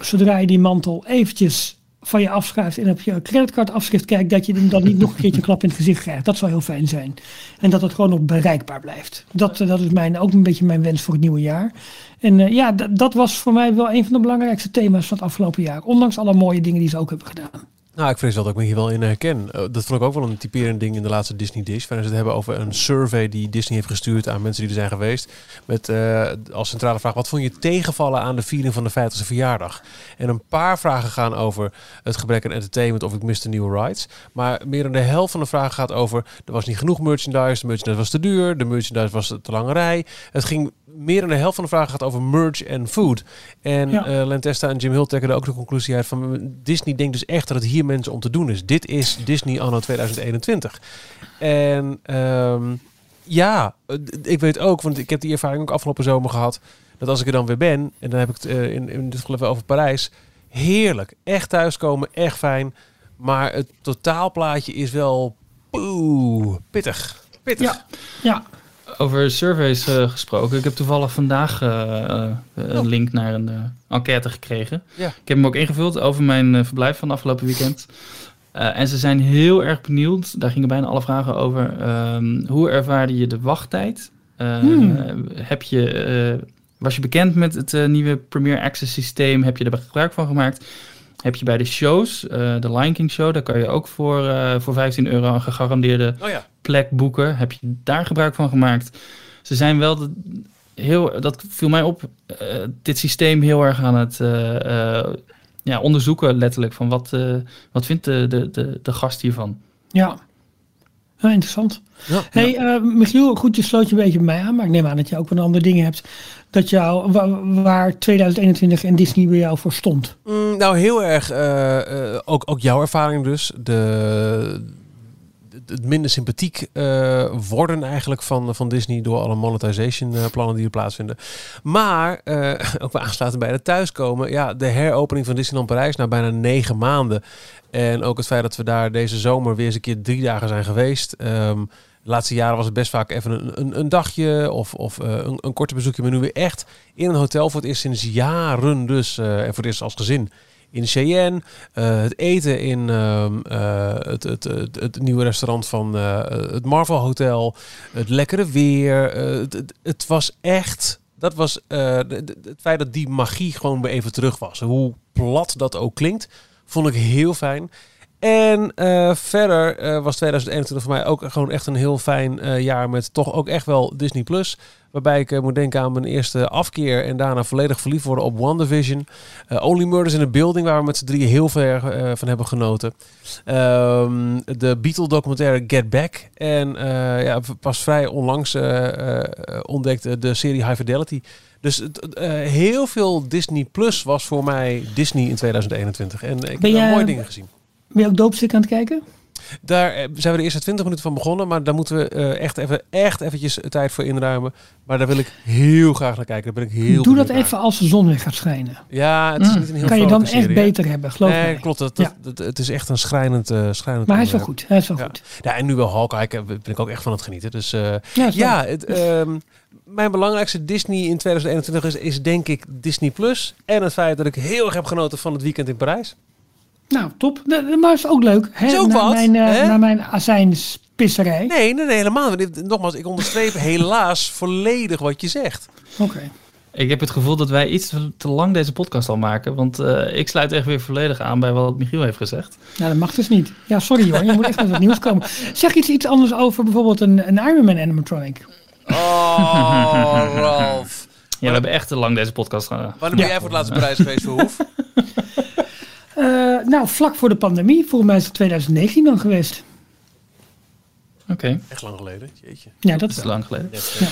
zodra je die mantel eventjes van je afschuift en op je creditcardafschrift kijkt, dat je hem dan niet nog een keertje klap in het gezicht krijgt. Dat zou heel fijn zijn. En dat het gewoon nog bereikbaar blijft. Dat, dat is mijn, ook een beetje mijn wens voor het nieuwe jaar. En uh, ja, dat was voor mij wel een van de belangrijkste thema's van het afgelopen jaar. Ondanks alle mooie dingen die ze ook hebben gedaan. Nou, ik vrees wel dat ik me hier wel in herken. Uh, dat vond ik ook wel een typerend ding in de laatste Disney Dish. Waarin ze het hebben over een survey die Disney heeft gestuurd aan mensen die er zijn geweest. Met uh, als centrale vraag, wat vond je tegenvallen aan de viering van de 50ste verjaardag? En een paar vragen gaan over het gebrek aan entertainment of ik miste nieuwe rides. Maar meer dan de helft van de vragen gaat over, er was niet genoeg merchandise, de merchandise was te duur, de merchandise was te lange rij. Het ging meer dan de helft van de vragen gaat over merch en food. En ja. uh, Lentesta en Jim Hill trekken er ook de conclusie uit van Disney denkt dus echt dat het hier mensen om te doen is. Dit is Disney anno 2021. En um, ja, ik weet ook, want ik heb die ervaring ook afgelopen zomer gehad, dat als ik er dan weer ben, en dan heb ik het uh, in, in dit geval even over Parijs, heerlijk. Echt thuiskomen, echt fijn. Maar het totaalplaatje is wel poeh, pittig. Pittig. Ja, ja over surveys uh, gesproken. Ik heb toevallig vandaag uh, uh, een link naar een enquête gekregen. Ja. Ik heb hem ook ingevuld over mijn verblijf van afgelopen weekend. en ze zijn heel erg benieuwd. Daar gingen bijna alle vragen over. Um, hoe ervaarde je de wachttijd? Hmm. Heb je, was je bekend met het nieuwe Premier Access systeem? Heb je er gebruik van gemaakt? Heb je bij de shows, de Lion King show, daar kan je ook voor, voor 15 euro een gegarandeerde oh ja plek boeken. Heb je daar gebruik van gemaakt? Ze zijn wel de, heel, dat viel mij op, uh, dit systeem heel erg aan het uh, uh, ja, onderzoeken, letterlijk. Van wat, wat vindt de, de, de, de gast hiervan? Ja, ja interessant. Ja, hey, ja. Michiel, goed, je sloot je een beetje bij mij aan, maar ik neem aan dat je ook wel andere dingen hebt. Dat jou, waar, waar 2021 en Disney bij jou voor stond. Mm, nou, heel erg, ook, ook jouw ervaring dus. De, het minder sympathiek uh, worden eigenlijk van, van Disney door alle monetization uh, plannen die er plaatsvinden. Maar uh, ook wel aansluiten bij het thuiskomen. Ja, de heropening van Disneyland Parijs na bijna negen maanden. En ook het feit dat we daar deze zomer weer eens een keer drie dagen zijn geweest. De laatste jaren was het best vaak even een, een, een dagje of, of een, een korte bezoekje. Maar nu weer echt in een hotel voor het eerst sinds jaren dus. en voor het eerst als gezin in Cheyenne. Uh, het eten in uh, uh, het, het, het, nieuwe restaurant van het Marvel Hotel. Het lekkere weer. Het, het, was echt dat was eh, het feit dat die magie gewoon weer even terug was. Hoe plat dat ook klinkt, vond ik heel fijn. En eh, verder eh, was 2021 voor mij ook gewoon echt een heel fijn eh, jaar met toch ook echt wel Disney Plus. Waarbij ik moet denken aan mijn eerste afkeer en daarna volledig verliefd worden op WandaVision. Only Murders in a Building, waar we met z'n drieën heel ver eh, van hebben genoten. Ehm, de Beatle documentaire Get Back. En ja, pas vrij onlangs ontdekte de serie High Fidelity. Dus heel veel Disney Plus was voor mij Disney in 2021. En ik heb Ben jij- mooie dingen gezien. Ben je ook doopstuk aan het kijken? Daar eh, zijn we de eerste 20 minuten van begonnen, maar daar moeten we eh, echt, even, echt eventjes tijd voor inruimen. Maar daar wil ik heel graag naar kijken. Daar ben ik heel Doe dat naar. even als de zon weer gaat schijnen. Ja, het is Mm. niet een heel kan je dan echt hè? beter hebben, geloof Nee, mij. klopt. Dat, dat, Ja. dat- het is echt een schrijnend, eh schrijnend Maar hij is wel goed. Hij is wel Ja. goed. Ja, en nu wel Hawkeye, ik, ben ik ook echt van het genieten. Dus Ja, ja, het, ehm, mijn belangrijkste Disney in 2021 is, is denk ik Disney Plus. En het feit dat ik heel erg heb genoten van het weekend in Parijs. Nou, top. De- de- Maar is ook leuk. Hè? Is ook na, wat, Mijn, eh, hè? na mijn azijnspisserij. Nee, nee, nee, helemaal. niet. Nogmaals, ik onderstreep helaas volledig wat je zegt. Oké. Ik heb het gevoel dat wij iets te- lang deze podcast al maken. Want eh, ik sluit echt weer volledig aan bij wat Michiel heeft gezegd. Nou, dat mag dus niet. Ja, sorry hoor. Je moet echt met wat nieuws komen. Zeg iets, iets anders over bijvoorbeeld een, een Iron Man animatronic. Oh, Ralf. Ja, we hebben echt te lang deze podcast gedaan. Wanneer ben jij voor het laatst in Parijs geweest, Verhoef? Eh, nou, vlak voor de pandemie. Volgens mij is het 2019 dan geweest. Oké, Echt lang geleden. Jeetje. Ja, dat dat is lang geleden. Ja.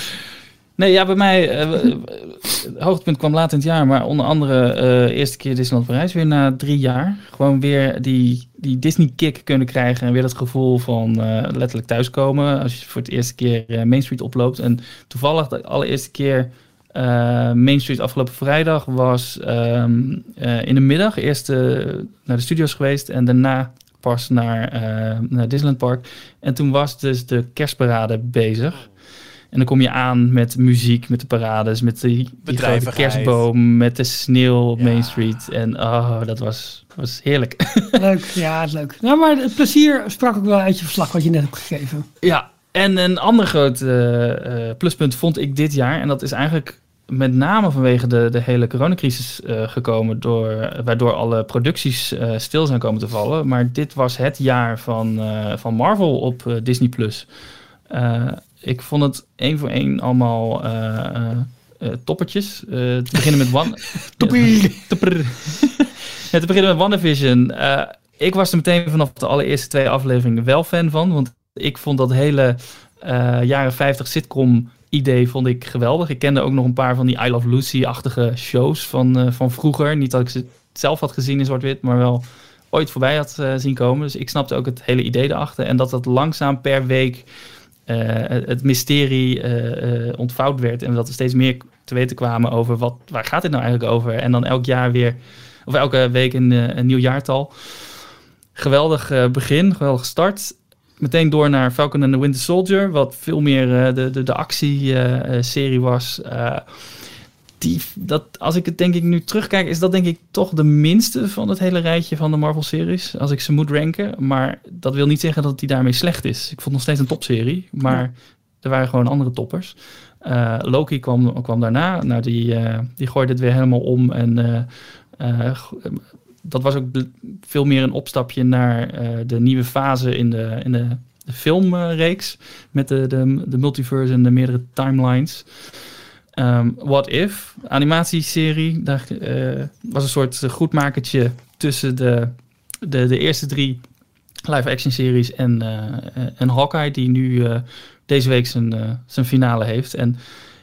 Nee, ja, bij mij, eh, eh, het hoogtepunt kwam laat in het jaar, maar onder andere eh eerste keer Disneyland Parijs weer na drie jaar. Gewoon weer die, die Disney-kick kunnen krijgen en weer dat gevoel van eh, letterlijk thuiskomen als je voor het eerste keer eh, Main Street oploopt. En toevallig de allereerste keer eh, Main Street afgelopen vrijdag was ehm, eh, in de middag eerst eh, naar de studio's geweest en daarna pas naar, eh, naar Disneyland Park. En toen was dus de kerstparade bezig. En dan kom je aan met muziek, met de parades, met die, die grote Bedrijvigheid. kerstboom, met de sneeuw op Ja. Main Street. En oh, dat was, was heerlijk. leuk. Ja, leuk. Nou, maar het plezier sprak ook wel uit je verslag wat je net hebt gegeven. ja, en een ander groot eh, eh, pluspunt vond ik dit jaar. En dat is eigenlijk met name vanwege de, de hele coronacrisis eh, gekomen, door, waardoor alle producties eh, stil zijn komen te vallen. Maar dit was het jaar van, eh, van Marvel op Disney+. Plus. Ik vond het één voor één allemaal toppertjes. Te beginnen met One... Toppie. Ja, te beginnen met WandaVision. Ik was er meteen vanaf de allereerste twee afleveringen wel fan van. Want ik vond dat hele jaren 50 sitcom idee vond ik geweldig. Ik kende ook nog een paar van die I Love Lucy-achtige shows van, eh, van vroeger. Niet dat ik ze zelf had gezien in zwart-wit, maar wel ooit voorbij had eh, zien komen. Dus ik snapte ook het hele idee erachter. En dat dat langzaam per week eh, het mysterie eh, ontvouwd werd. En dat er steeds meer te weten kwamen over wat, waar gaat dit nou eigenlijk over. En dan elk jaar weer, of elke week een, een nieuw jaartal. Geweldig begin, geweldig start. Meteen door naar Falcon and the Winter Soldier, wat veel meer eh, de, de, de actie-serie was. Eh, die, dat, als ik het denk ik nu terugkijk, is dat denk ik toch de minste van het hele rijtje van de Marvel-series. Als ik ze moet ranken. Maar dat wil niet zeggen dat die daarmee slecht is. Ik vond het nog steeds een topserie, maar er waren gewoon andere toppers. Eh, Loki kwam, kwam daarna. Nou, die, eh, die gooide het weer helemaal om. En eh, eh, dat was ook veel meer een opstapje naar eh, de nieuwe fase in de, in de, filmreeks. met de, de, de multiverse en de meerdere timelines. Ehm, What If, animatieserie. Daar eh, was een soort goedmakertje tussen de, de, de eerste drie live-action series en, eh, en Hawkeye, die nu deze week zijn, zijn finale heeft. En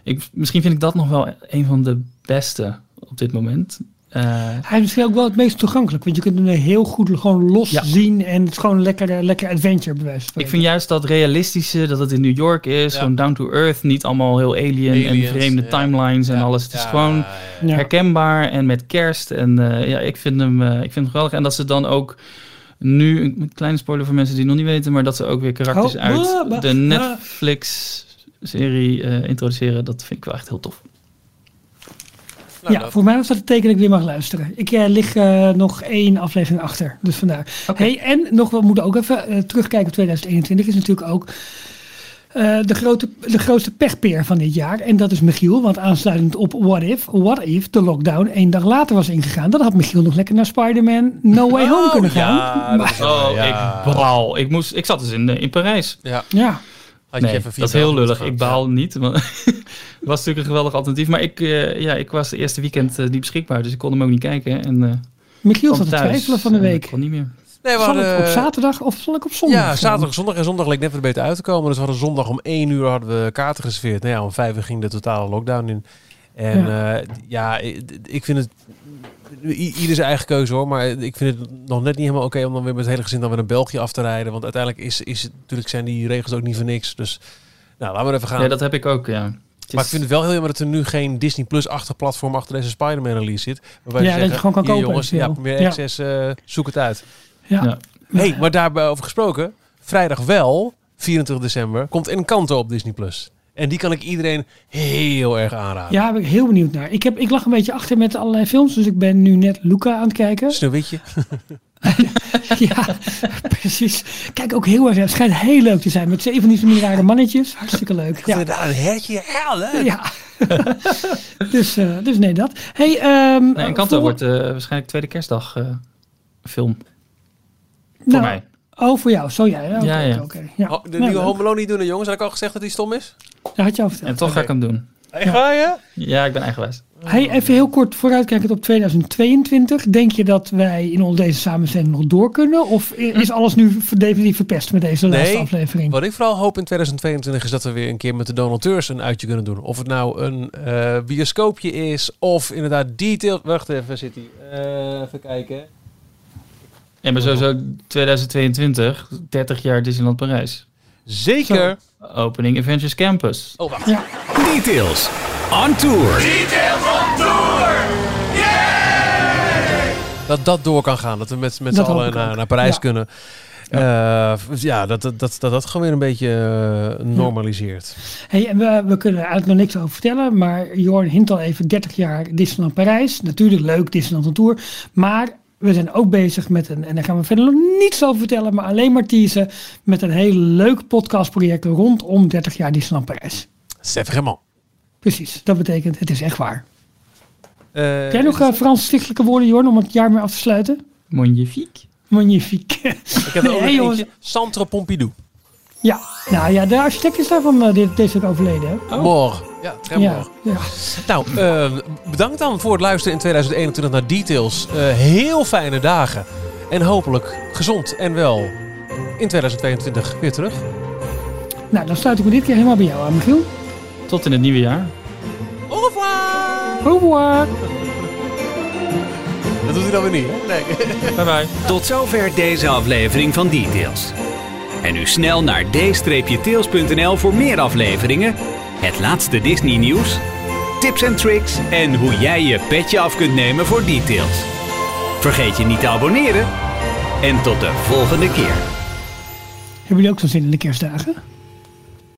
ik, misschien vind ik dat nog wel een van de beste op dit moment. Eh, Hij is misschien ook wel het meest toegankelijk. Want je kunt hem heel goed gewoon los Ja. zien. En het is gewoon een lekker, lekker adventure bewijs. ik vind juist dat realistische, dat het in New York is, Ja. gewoon down to earth, niet allemaal heel alien en vreemde ja. timelines en alles. Het is gewoon ja, ja. Ja. herkenbaar en met kerst. En eh, ja, ik vind, hem, eh, ik vind hem geweldig. En dat ze dan ook nu, een kleine spoiler voor mensen die het nog niet weten, maar dat ze ook weer karakters Oh, uit bah, bah, de. Netflix-serie eh, introduceren. Dat vind ik wel echt heel tof. Nou, ja, dat- voor mij was dat het teken dat ik weer mag luisteren. Ik eh, lig eh, nog één aflevering achter. Dus vandaar. Oké. Hey, en nog, we moeten ook even eh, terugkijken op 2021. Is natuurlijk ook eh, de, grote, de grootste pechpeer van dit jaar. En dat is Michiel. Want aansluitend op What If, What If de lockdown één dag later was ingegaan. Dan had Michiel nog lekker naar Spider-Man No Way Home kunnen gaan. Ja, wel- Oh, ja. ik baal. Ik, moest, ik zat dus in, in Parijs. Ja, Ja, had je Nee, even dat is heel lullig. Ik baal niet. Maar het was natuurlijk een geweldig alternatief. Maar ik, eh, ja, ik was de eerste weekend eh, niet beschikbaar. Dus ik kon hem ook niet kijken. En, eh Michiel zat te twijfelen van de en ik week. kon niet meer. Nee, we Zal hadden, ik op zaterdag of zal ik op zondag? Ja, zaterdag, zondag en zondag leek net wat beter uit te komen. Dus we hadden zondag om 1 uur hadden we kaarten gereserveerd. Nou ja, om 5 uur ging de totale lockdown in. En ja, ja ik, ik vind het... Ieder zijn eigen keuze hoor, maar ik vind het nog net niet helemaal oké om dan weer met het hele gezin dan weer naar België af te rijden. Want uiteindelijk is, is het, natuurlijk zijn die regels ook niet voor niks. Dus nou, laten we even gaan. Ja, dat heb ik ook, ja. Maar is- ik vind het wel heel jammer dat er nu geen Disney Plus-achtig platform achter deze Spider-Man release zit. Waarbij Ja, dat je gewoon kan kopen jongens, ja, meer Ja. access, eh, zoek het uit. Ja. Ja. hey, maar daarover gesproken, vrijdag wel, 24 december, komt Encanto op Disney Plus. En die kan ik iedereen heel erg aanraden. Ja, daar ben ik heel benieuwd naar. Ik, heb, ik lag een beetje achter met allerlei films, dus ik ben nu net Luca aan het kijken. Sneeuwwitje. ja, precies. Kijk, ook heel erg. Het schijnt heel leuk te zijn met zeven zo meer rare mannetjes. Hartstikke leuk. Ja. Een hertje. Ja, leuk. ja. dus, eh, dus nee, dat. Hey, ehm Nee, Encanto voor- wordt eh, waarschijnlijk tweede kerstdag eh, film. Voor nou, mij. Oh, voor jou. Zo jij. Ja, Ja, ja. oké. ja. Oh, de Nou, nieuwe leuk. Home Alone niet doen, hè, jongens. Had ik al gezegd dat hij stom is? Dat had je al verteld. En toch ga ik hem doen. Ga je? Ja, ik ben eigenwijs. Hey, even heel kort vooruitkijkend op 2022. Denk je dat wij in al deze samenstelling nog door kunnen? Of is alles nu definitief verpest met deze laatste Nee, aflevering? Wat ik vooral hoop in 2022 is dat we weer een keer met de donateurs een uitje kunnen doen. Of het nou een eh, bioscoopje is, of inderdaad detail. Wacht even, zit hij. Eh, even kijken. Ja, maar sowieso 2022, 30 jaar Disneyland Parijs. Zeker. Opening Avengers Campus. Oh, wacht. Ja, Details. On tour. Dat dat door kan gaan. Dat we met, met z'n allen naar, naar Parijs Ja. kunnen. Ja, ja dat, dat, dat, dat dat gewoon weer een beetje eh, normaliseert. Hey, en we, we kunnen er eigenlijk nog niks over vertellen, maar Jorn hint al even 30 jaar Disneyland Parijs. Natuurlijk leuk, Disneyland Tour. Maar we zijn ook bezig met een, en daar gaan we verder nog niets over vertellen, maar alleen maar teasen, met een heel leuk podcastproject rondom 30 jaar Disneyland Parijs. C'est vraiment. Precies, dat betekent het is echt waar. Eh, Heb jij nog uh, Frans stichtelijke woorden, Jorn, om het jaar mee af te sluiten? Magnifique. Magnifique. ik heb er ook Nee. Centre Pompidou. Ja, nou ja, de architect is daarvan uh, dit, deze week overleden. Hè? Morgen. Ja, très ja, morgen. ja. Nou, eh, bedankt dan voor het luisteren in 2021 naar Details. Eh, heel fijne dagen. En hopelijk gezond en wel in 2022 weer terug. Nou, dan sluit ik me dit keer helemaal bij jou aan, Michiel. Tot in het nieuwe jaar. Au revoir! Au revoir. Dat doet hij dan weer niet, hè? Nee. Bye bye. Tot zover deze aflevering van Details. En nu snel naar d-tails.nl voor meer afleveringen, het laatste Disney nieuws, tips en tricks en hoe jij je petje af kunt nemen voor Details. Vergeet je niet te abonneren en tot de volgende keer. Hebben jullie ook zo'n zin in de kerstdagen?